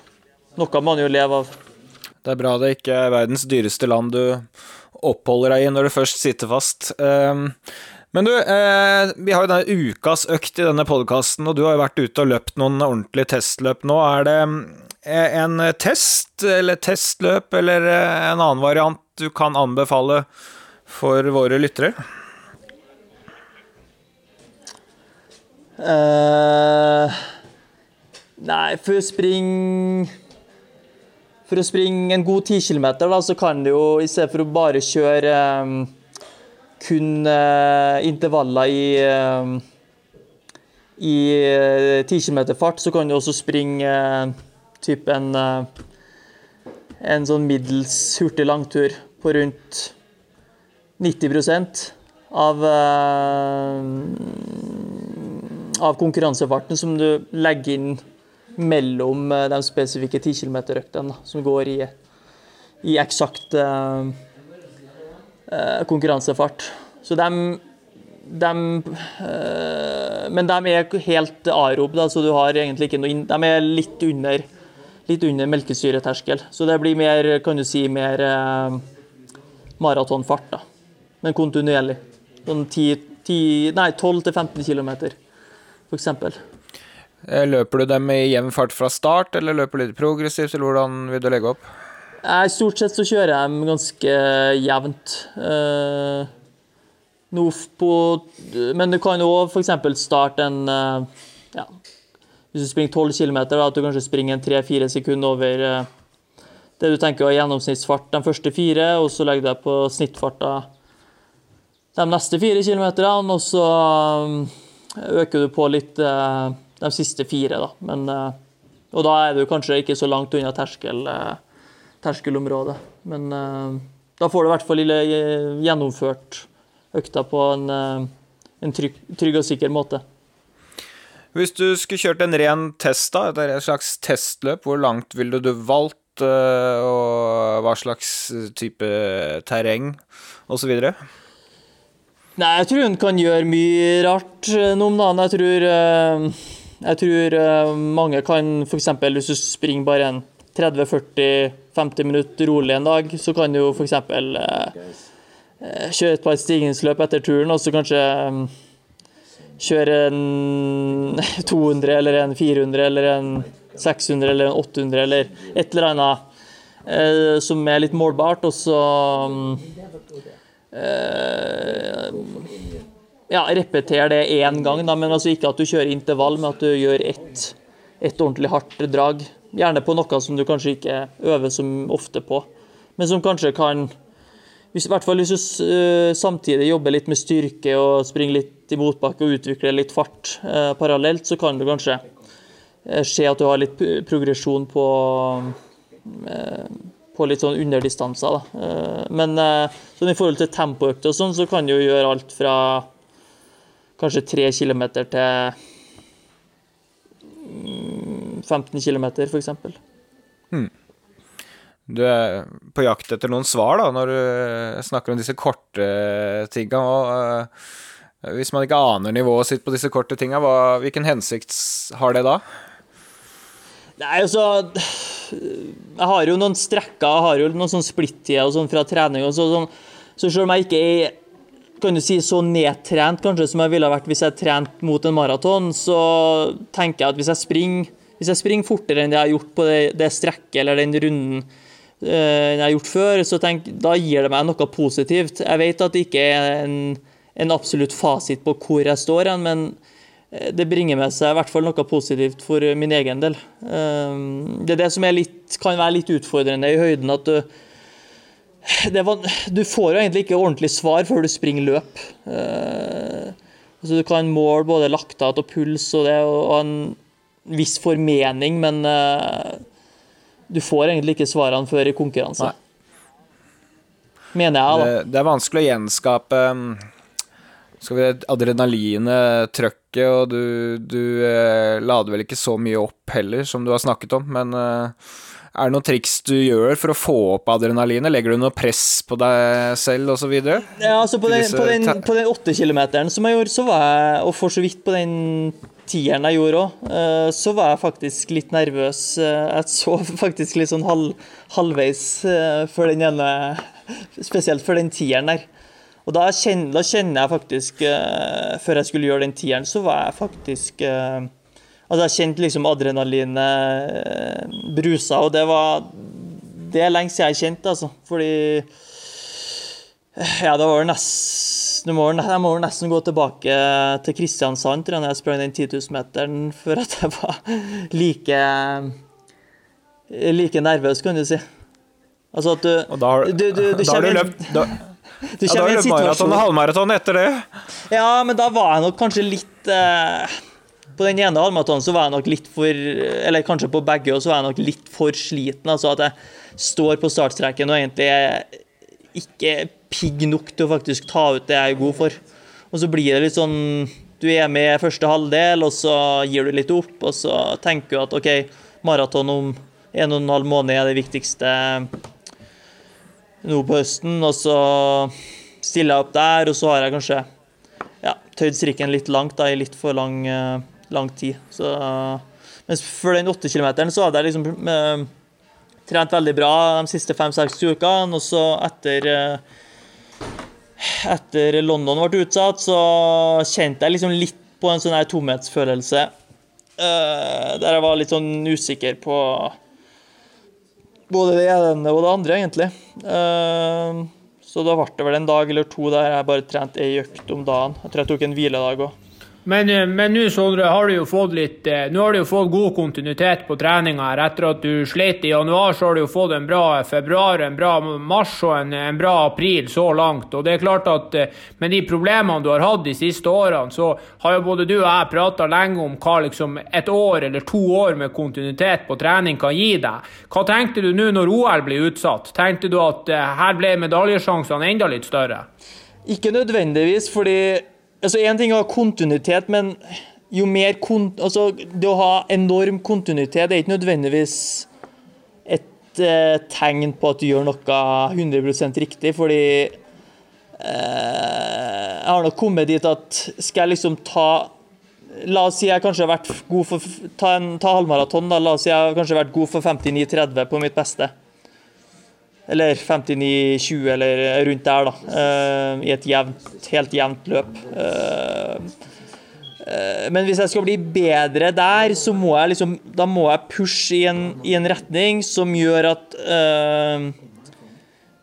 Noe må man jo leve av. Det er bra det ikke er verdens dyreste land du oppholder deg i når du først sitter fast. Men du, eh, vi har jo denne ukas økt i denne podkasten, og du har jo vært ute og løpt noen ordentlige testløp nå. Er det eh, en test, eller testløp, eller eh, en annen variant du kan anbefale for våre lyttere? Uh, nei, for å springe For å springe en god 10 km, så kan du jo i stedet for å bare kjøre um, kun uh, intervaller i uh, i 10 km fart, så kan du også springe typ en en sånn middels hurtig langtur på rundt 90% av av konkurransefarten som du legger inn mellom eh, de spesifikke 10 km-øktene, som går i, i eksakt uh, konkurransefart. Så de, de uh, Men de er helt arob, da, så du har egentlig ikke noe De er litt under, litt under melkesyreterskel. Så det blir mer, kan du si, mer uh, maratonfart, da. Men kontinuerlig. Sånn 12-15 km f.eks. Eh, løper du dem i jevn fart fra start, eller løper du litt progressivt, eller hvordan vil du legge opp? Nei, Stort sett så kjører jeg dem ganske jevnt. Uh, på, men du kan òg f.eks. starte en uh, ja, Hvis du springer 12 km, at du kanskje springer en 3-4 sekunder over det du tenker er gjennomsnittsfart de første fire, og så legger du deg på snittfarta de neste fire kilometerne, og så øker du på litt eh, de siste fire, da. Men, eh, og da er du kanskje ikke så langt unna terskel, eh, terskelområdet. Men da får du i hvert fall gjennomført økta på en, en trygg, trygg, og sikker måte. Hvis du skulle kjørt en ren test, da, et slags testløp, hvor langt ville du valgt, og hva slags type terreng osv.? Nei, jeg tror hun kan gjøre mye rart eh, nå om dagen. Jeg tror, eh, jeg tror eh, mange kan f.eks. hvis du springer bare en 30-40-50 minutter rolig en dag, så kan du jo f.eks. kjøre et par stigningsløp etter turen, og så kanskje kjøre en *laughs* 200 eller en 400 eller en 600 eller en 800 eller et eller annet som er litt målbart, og så Eh, ja, repetere det én gang, da, men altså ikke at du kjører intervall, men at du gjør ett, ett ordentlig hardt drag. Gjerne på noe som du kanskje ikke øver så ofte på, men som kanskje kan hvis, I hvert fall hvis du uh, samtidig jobber litt med styrke og springer litt i motbakke og utvikler litt fart uh, parallelt, så kan det kanskje uh, skje at du har litt progresjon på på litt sånn underdistanser. Da. Eh, men eh, sånn i forhold til tempoøkte og sånn, så kan du jo gjøre alt fra kanskje tre kilometer til 15 km, f.eks. Hmm. Du er på jakt etter noen svar da, når du snakker om disse korte tinga. Og hvis man ikke aner nivået sitt på disse korte tinga, hvilken hensikt har det da? Nei, altså Jeg har jo noen strekker, jeg har jo noen sånn splittider sånn fra trening. og så, sånn, så selv om jeg ikke er kan du si, så nedtrent kanskje som jeg ville vært hvis jeg trente mot en maraton, så tenker jeg at hvis jeg springer, hvis jeg springer fortere enn det jeg har gjort på det, det strekket eller den runden uh, jeg har gjort før, så tenk, da gir det meg noe positivt. Jeg vet at det ikke er en, en absolutt fasit på hvor jeg står hen, men Eh, det bringer med seg i hvert fall noe positivt for min egen del. Eh, det er det som litt, kan være litt utfordrende i høyden, at du, var, du får jo egentlig ikke ordentlig svar før du springer løp. Altså du kan måle både laktat og puls og det, og en viss formening, men du får egentlig ikke svarene før i konkurranse. Nei. Mener jeg, da. Det, det er vanskelig å gjenskape skal vi adrenalinet, trøkket, og du, du eh, lader vel ikke så mye opp heller, som du har snakket om, men eh, er det noen triks du gjør for å få opp adrenalinet? Legger du noe press på deg selv osv.? Ja, altså på den, på den, på den 8 kilometeren som jeg gjorde, så var jeg, og for så vidt på den tieren jeg gjorde òg, eh, så var jeg faktisk litt nervøs. Eh, jeg så *laughs* faktisk litt sånn halv, halvveis eh, for den ene Spesielt for den tieren der. Og da kjenner, da kjenner jeg faktisk Før jeg skulle gjøre den tieren, så var jeg faktisk Altså, jeg kjente liksom adrenalinet brusa, og det var Det er lenge siden jeg kjente, altså. Fordi Ja, det var nesten må, Jeg må nesten gå tilbake til Kristiansand tror jeg, når jeg sprang den 10 000-meteren, for at jeg var like like nervøs, kan du si. Altså at du da har du, du, du, da har du løpt da, *laughs* du ja, da har du løpt maraton og halvmaraton etter det. Ja, men da var jeg nok kanskje litt eh, På den ene halvmaratonen så var jeg nok litt for Eller kanskje på begge, og så var jeg nok litt for sliten. Altså at jeg står på startstreken og egentlig ikke pigg nok til å faktisk ta ut det jeg er god for. Og så blir det litt sånn Du er med i første halvdel, og så gir du litt opp, og så tenker du at OK, maraton om en og en halv måned er det viktigste nå på høsten. Og så stiller jeg opp der, og så har jeg kanskje ja, tøyd strikken litt langt da, i litt for lang, uh, lang tid. Så, mens for den åtte kilometeren så hadde jeg liksom uh, trent veldig bra de siste fem-seks ukene, og så etter etter London ble utsatt, så kjente jeg liksom litt på en sånn her tomhetsfølelse. der jeg var litt sånn usikker på både det ene og det andre, egentlig. Uh, så da ble det vel en dag eller to der jeg bare trente ei økt om dagen. Jeg tror jeg tok en hviledag òg. Men, eh, men nå Sondre, har du jo fått litt eh, Nå har du jo fått god kontinuitet på treninga. Etter at du slet i januar, så har du jo fått en bra februar, en bra mars og en, en bra april så langt. Og det er klart at eh, med de problemene du har hatt de siste årene, så har jo både du og jeg prata lenge om hva liksom et år eller to år med kontinuitet på trening kan gi deg. Hva tenkte du nå når OL blir utsatt? Tenkte du at her ble medaljesjansene enda litt større? Ikke nødvendigvis, fordi altså Én ting er kontinuitet, men jo mer kont altså, Det å ha enorm kontinuitet er ikke nødvendigvis et eh, tegn på at du gjør noe 100 riktig, fordi eh, Jeg har nok kommet dit at skal jeg liksom ta La oss si jeg kanskje har vært god for Ta, en, ta halvmaraton, da. La oss si jeg har kanskje vært god for 59,30 på mitt beste. Eller 59-20, eller rundt der, da. Uh, I et jevnt, helt jevnt løp. Uh, uh, men hvis jeg skal bli bedre der, så må jeg liksom Da må jeg pushe i en, i en retning som gjør at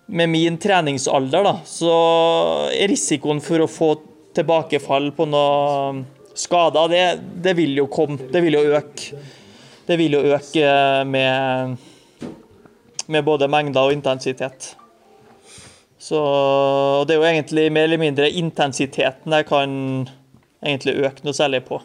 Med min treningsalder, da, så er risikoen for å få tilbakefall på noe skader, det, det vil jo komme. Det vil jo øke. Det vil jo øke med med både mengder og intensitet. Så Det er jo egentlig mer eller mindre intensiteten jeg kan egentlig øke noe særlig på.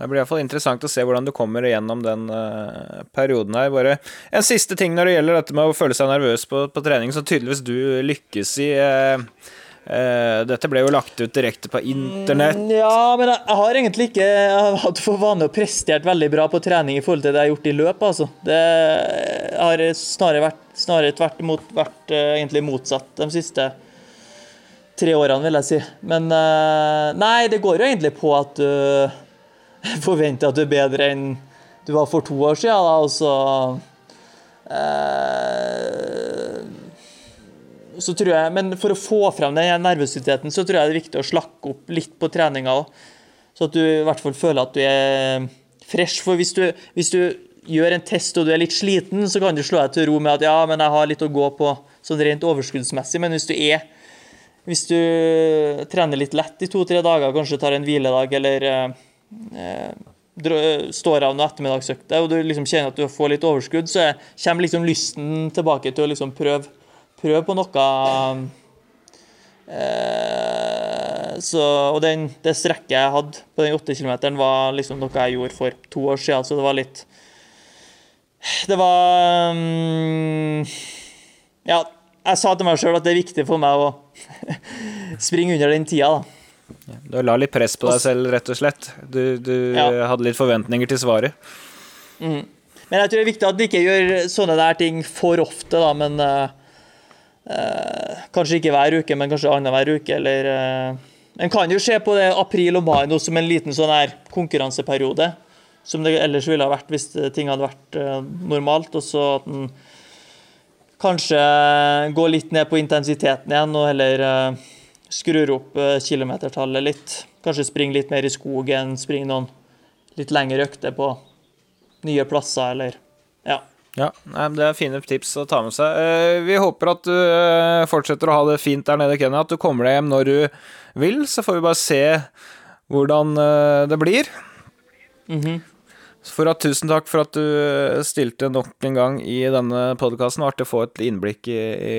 Det blir iallfall interessant å se hvordan du kommer gjennom den uh, perioden her. Bare en siste ting når det gjelder dette med å føle seg nervøs på, på trening, som tydeligvis du lykkes i. Uh, Uh, dette ble jo lagt ut direkte på internett. Mm, ja, men jeg, har egentlig ikke hatt for vane å prestert veldig bra på trening i forhold til det jeg har gjort i løp, altså. Det har snarere vært, snarere tvert imot vært uh, egentlig motsatt de siste tre årene, vil jeg si. Men uh, nei, det går jo egentlig på at du *laughs* forventer at du er bedre enn du var for to år siden, da, og så tror jeg, Men for å få frem den nervøsiteten, så tror jeg det er viktig å slakke opp litt på treninga. Så at du i hvert fall føler at du er fresh. For hvis du, hvis du, gjør en test og du er litt sliten, så kan du slå deg til ro med at ja, men jeg har litt å gå på sånn rent overskuddsmessig. Men hvis du er hvis du trener litt lett i to-tre dager, kanskje tar en hviledag eller eh, står av noen ettermiddagsøkter, og du liksom kjenner at du får litt overskudd, så kommer liksom lysten tilbake til å liksom prøve prøve på noe eh, så, Og den, det strekket jeg hadde på den 8 km, var liksom noe jeg gjorde for to år siden, så det var litt Det var um, Ja, jeg sa til meg sjøl at det er viktig for meg å *laughs* springe under den tida, da. Du la litt press på deg selv, rett og slett. Du, du ja. hadde litt forventninger til svaret. Mm. Men jeg tror det er viktig at du ikke gjør sånne der ting for ofte, da, men uh, Eh, kanskje ikke hver uke, men kanskje annenhver uke, eller eh, En kan jo se på det april og mai nå som en liten sånn her konkurranseperiode. Som det ellers ville ha vært hvis ting hadde vært eh, normalt. Og så at en kanskje går litt ned på intensiteten igjen, og heller skrur opp eh, kilometertallet litt. Kanskje springe litt mer i skogen, springe noen litt lengre økter på nye plasser, eller ja. Ja, Det er fine tips å ta med seg. Eh, vi håper at du eh, fortsetter å ha det fint der nede, Kenny. At du kommer deg hjem når du vil. Så får vi bare se hvordan eh, det blir. Mhm. For at, tusen takk for at du stilte nok en gang i denne podkasten. Artig å få et innblikk i, i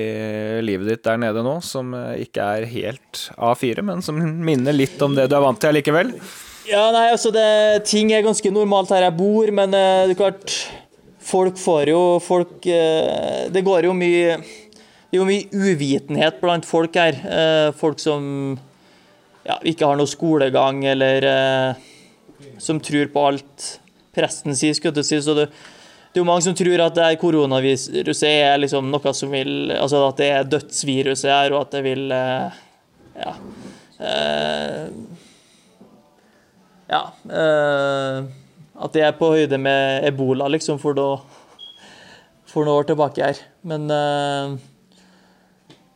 livet ditt der nede nå, som ikke er helt A4, men som minner litt om det du er vant til allikevel. Ja, nei, altså det, Ting er ganske normalt her jeg bor, men det er klart Folk får jo Folk eh, Det går jo mye Det er jo mye uvitenhet blant folk her. Eh, folk som ja, ikke har noe skolegang, eller eh, som tror på alt presten sier, skulle jeg si. Så det, det er jo mange som tror at det her koronaviruset er liksom noe som vil Altså at det er dødsviruset her, og at det vil Ja. Ja At det er på høyde med ebola, liksom, for, noe, for noen år tilbake her. Men eh,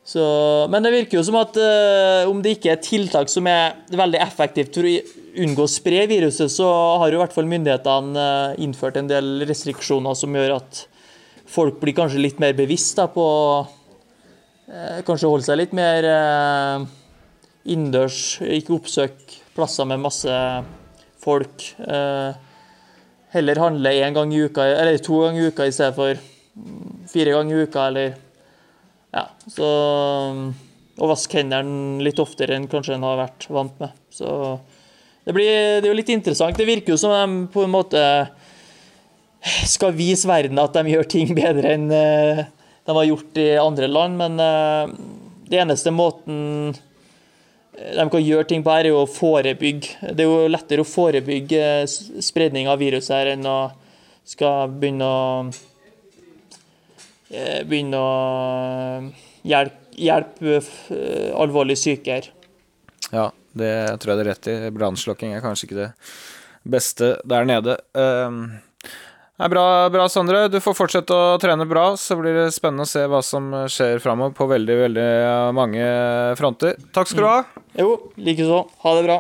så, men det virker jo som at eh, om det ikke er tiltak som er veldig effektivt for å unngå å spre viruset, så har jo i hvert fall myndighetene eh, innført en del restriksjoner som gjør at folk blir kanskje litt mer bevisst da, på eh, Kanskje holde seg litt mer innendørs, ikke oppsøke plasser med masse folk. Heller handle én gang i uka, eller to ganger i uka i stedet for mm, fire ganger i uka, eller ja, så Og vaske hendene litt oftere enn kanskje en har vært vant med. Så det, blir, det er jo litt interessant. Det virker jo som de på en måte skal vise verden at de gjør ting bedre enn eh, de har gjort i andre land, men eh, det eneste måten de kan gjøre ting på her, er jo å forebygge. Det er jo lettere å forebygge s- spredning av viruset her enn å skal begynne å eh, begynne å hjelpe, hjelpe eh, alvorlig syke her. Ja, det tror jeg det er rett i. Brannslokking er kanskje ikke det beste der nede. Um, det er bra, bra, Sondre. Du får fortsette å trene bra, så blir det spennende å se hva som skjer framover på veldig, veldig mange fronter. Takk skal du ha. Jo, likeså. Ha det bra.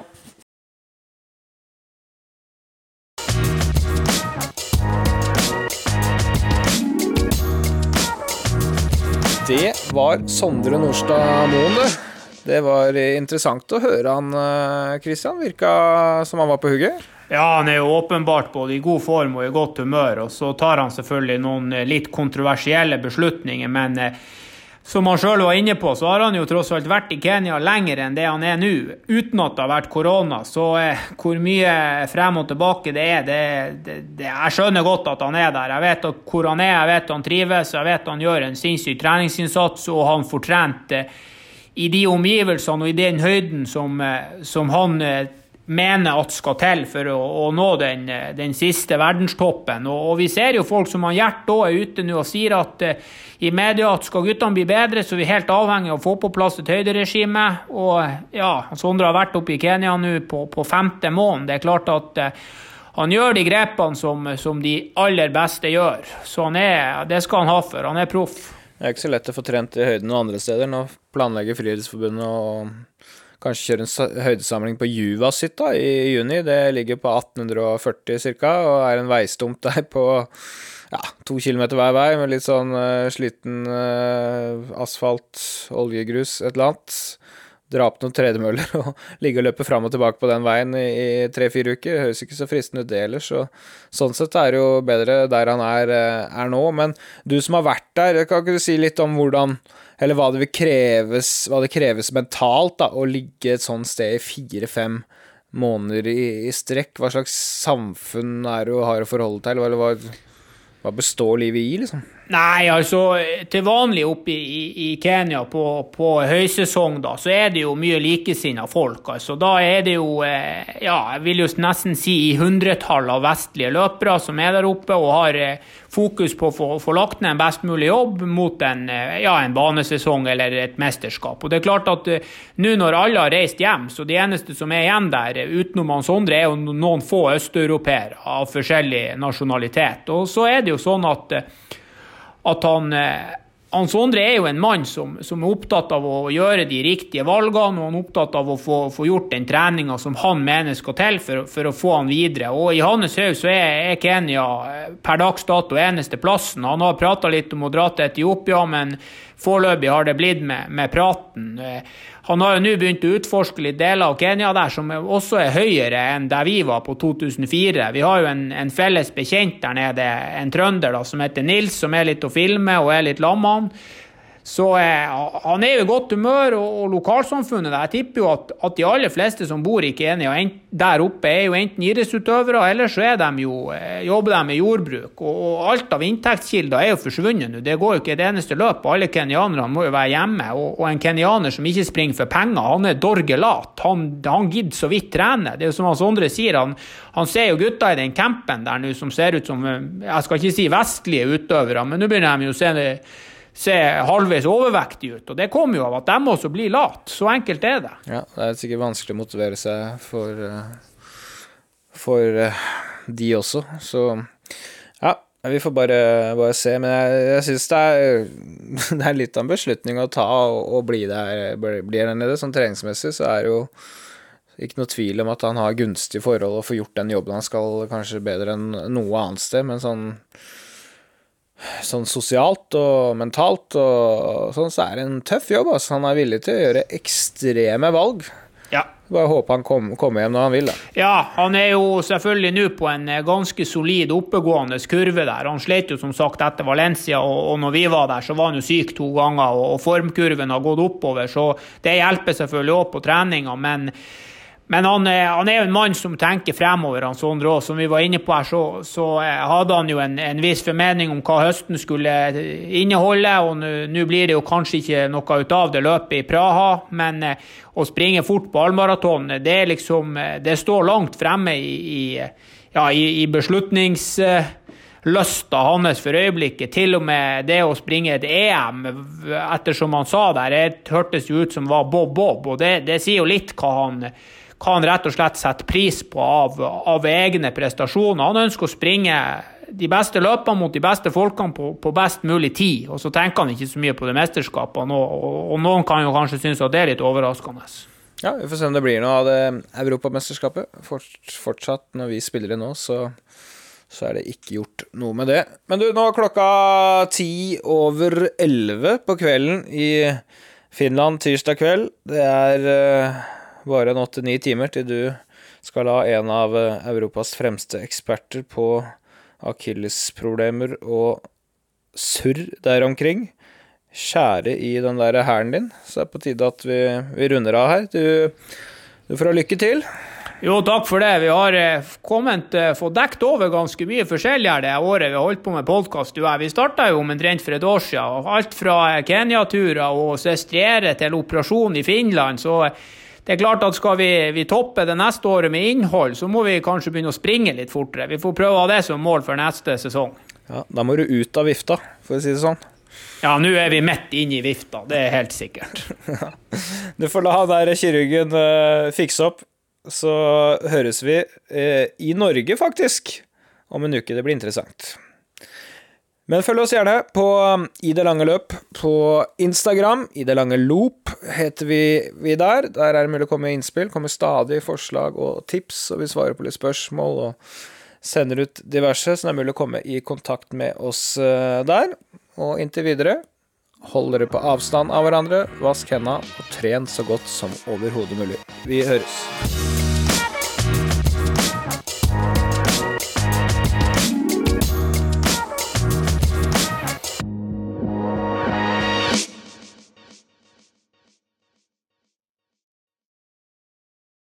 Det var Sondre Nordstad Moen, det. Det var interessant å høre han, eh, Christian. Virka som han var på hugget. Ja, han er jo åpenbart både i god form og i godt humør. Og så tar han selvfølgelig noen eh, litt kontroversielle beslutninger, men eh, som han sjøl var inne på, så har han jo tross alt vært i Kenya lenger enn det han er nå, uten at det har vært korona. Så eh, hvor mye frem og tilbake det er, det, det, det Jeg skjønner godt at han er der. Jeg vet hvor han er, jeg vet han trives, jeg vet han gjør en sinnssyk treningsinnsats, og han får eh, i de omgivelsene og i den høyden som, eh, som han eh, mener at skal til for å, å nå den, eh, den siste verdenstoppen. Og, og vi ser jo folk som han Gjert òg er ute nå og sier at uh, i media at skal guttene bli bedre, så er vi helt avhengig av å få på plass et høyderegime. Og ja, Sondre har vært oppe i Kenya nå på, på femte måned. Det er klart at uh, han gjør de grepene som, som de aller beste gjør. Så er, det skal han ha for. Han er proff. Det er ikke så lett å få trent i høyden noen andre steder. Nå planlegger Friidrettsforbundet å kanskje kjøre en høydesamling på Juvashytta i juni. Det ligger på 1840 ca. og er en veistump der på ja, to kilometer hver vei med litt sånn uh, sliten uh, asfalt, oljegrus, et eller annet. Dra opp noen tredemøller og *laughs* ligge og løpe fram og tilbake på den veien i, tre-fire uker. Høres ikke så fristende ut det ellers. Så, sånn sett er det jo bedre der han er, eh, er nå. Men du som har vært der, kan ikke du si litt om hvordan Eller hva det kreves, hva det kreves mentalt da, å ligge et sånt sted i fire-fem måneder i, i strekk? Hva slags samfunn er det du har å forholde deg til? Eller hva, hva består livet i, liksom? Nei, altså til vanlig oppe i, i, Kenya på, på høysesong, da, så er det jo mye likesinna folk. Altså, da er det jo, eh, ja, jeg vil jo nesten si i hundretall av vestlige løpere som er der oppe og har eh, fokus på å få, få lagt ned en best mulig jobb mot en, eh, ja, en banesesong eller et mesterskap. Og det er klart at nå når alle har reist hjem, så de eneste som er igjen der, utenom Hans Sondre, er jo noen få østeuropeere av forskjellig nasjonalitet. Og så er det jo sånn at at han, Hans han Sondre er jo en mann som, som, er opptatt av å gjøre de riktige valgene, og han er opptatt av å få, få gjort den treninga som han mener skal til for, for, å få han videre. Og I hans hode så er, er, Kenya eh, per dags dato eneste plassen. Han har prata litt om å dra til Etiopia, men foreløpig har det blitt med, med praten. Eh, han har jo nå begynt å utforske litt deler av Kenya der som også er høyere enn der vi var på 2004. Vi har jo en, en felles bekjent der nede, en trønder da, som heter Nils, som er litt å filme og er litt lamma. Så eh, han er jo i godt humør, og, og lokalsamfunnet Jeg tipper jo at, at, de aller fleste som bor i Kenya der oppe, er jo enten idrettsutøvere, eller så er de jo, eh, jobber de med jordbruk. Og, og alt av inntektskilder er jo forsvunnet nå. Det går jo ikke et eneste løp. Alle kenyanerne må jo være hjemme. Og, og en kenyaner som ikke springer for penger, han er dorgelat. Han, han gidder så vidt trene. Det er jo som han Sondre sier, han, han ser jo gutta i den campen der nå som ser ut som Jeg skal ikke si vestlige utøvere, men nå begynner de jo å se det se halvveis overvektige ut. Og det kommer jo av at de også blir lat. Så enkelt er det. Ja, det er sikkert vanskelig å motivere seg for, eh, for eh, de også. Så ja, vi får bare, bare se. Men jeg, jeg syns det, *laughs* det, er litt av en beslutning å ta og bli der, bli der nede. Sånn treningsmessig så er det jo ikke noe tvil om at han har gunstige forhold og får gjort den jobben han skal, kanskje bedre enn noe annet sted, men sånn sånn sosialt og mentalt og sånn, så er det en tøff jobb. Altså. Han er villig til å gjøre ekstreme valg. Ja. Bare håpe han kommer hjem når han vil. Da. Ja, han er jo selvfølgelig nå på en eh, ganske solid oppegående kurve der. Han slet jo som sagt etter Valencia, og, og når vi var der, så var han jo syk to ganger, og, og formkurven har gått oppover, så det hjelper selvfølgelig òg på treninga. men men han, han, er jo en mann som tenker fremover, han Sondre òg. Som vi var inne på her, så, så eh, hadde han jo en, en, viss formening om hva høsten skulle inneholde. Og nå blir det jo kanskje ikke noe ut av det løpet i Praha, men eh, å springe fort på halvmaraton, det liksom eh, Det står langt fremme i, i, ja, i, i beslutningslysta hans for øyeblikket. Til og med det å springe et EM, ettersom han sa der, det hørtes jo ut som var Bob-Bob, og det, det sier jo litt hva han hva han rett og slett setter pris på av, av egne prestasjoner. Han ønsker å springe de beste løpene mot de beste folkene på, på, best mulig tid. Og så tenker han ikke så mye på det mesterskapet, og, og, noen kan jo kanskje synes at det er litt overraskende. Ja, vi får se om det blir noe av det europamesterskapet. Fort, fortsatt, når vi spiller det nå, så, så er det ikke gjort noe med det. Men du, nå er klokka ti over elleve på kvelden i Finland tirsdag kveld. Det er uh, bare en åtte-ni timer til du skal la en av eh, Europas fremste eksperter på akillesproblemer og surr der omkring skjære i den der hæren din. Så det er på tide at vi, vi runder av her. Du, du får ha lykke til. Jo, takk for det. Vi har eh, kommet, eh, fått dekket over ganske mye forskjellig her det året vi har holdt på med podkast. Vi starta jo omtrent for et år siden. Alt fra Kenya-turer og sestriere til operasjon i Finland. så det er klart at Skal vi, vi, toppe det neste året med innhold, så må vi kanskje begynne å springe litt fortere. Vi får prøve å ha det som mål for neste sesong. Ja, Da må du ut av vifta, for å si det sånn. Ja, nå er vi midt inne i vifta, det er helt sikkert. *laughs* du får la han der kirurgen uh, fikse opp, så høres vi uh, i Norge, faktisk, om en uke. Det blir interessant. Men følg oss gjerne på um, I det lange løp på Instagram. I det lange loop heter vi, vi der. Der er det mulig å komme med innspill. Kommer stadig forslag og tips, og vi svarer på litt spørsmål og sender ut diverse, så det er mulig å komme i kontakt med oss uh, der. Og inntil videre, hold dere på avstand av hverandre, vask hendene og tren så godt som overhodet mulig. Vi høres.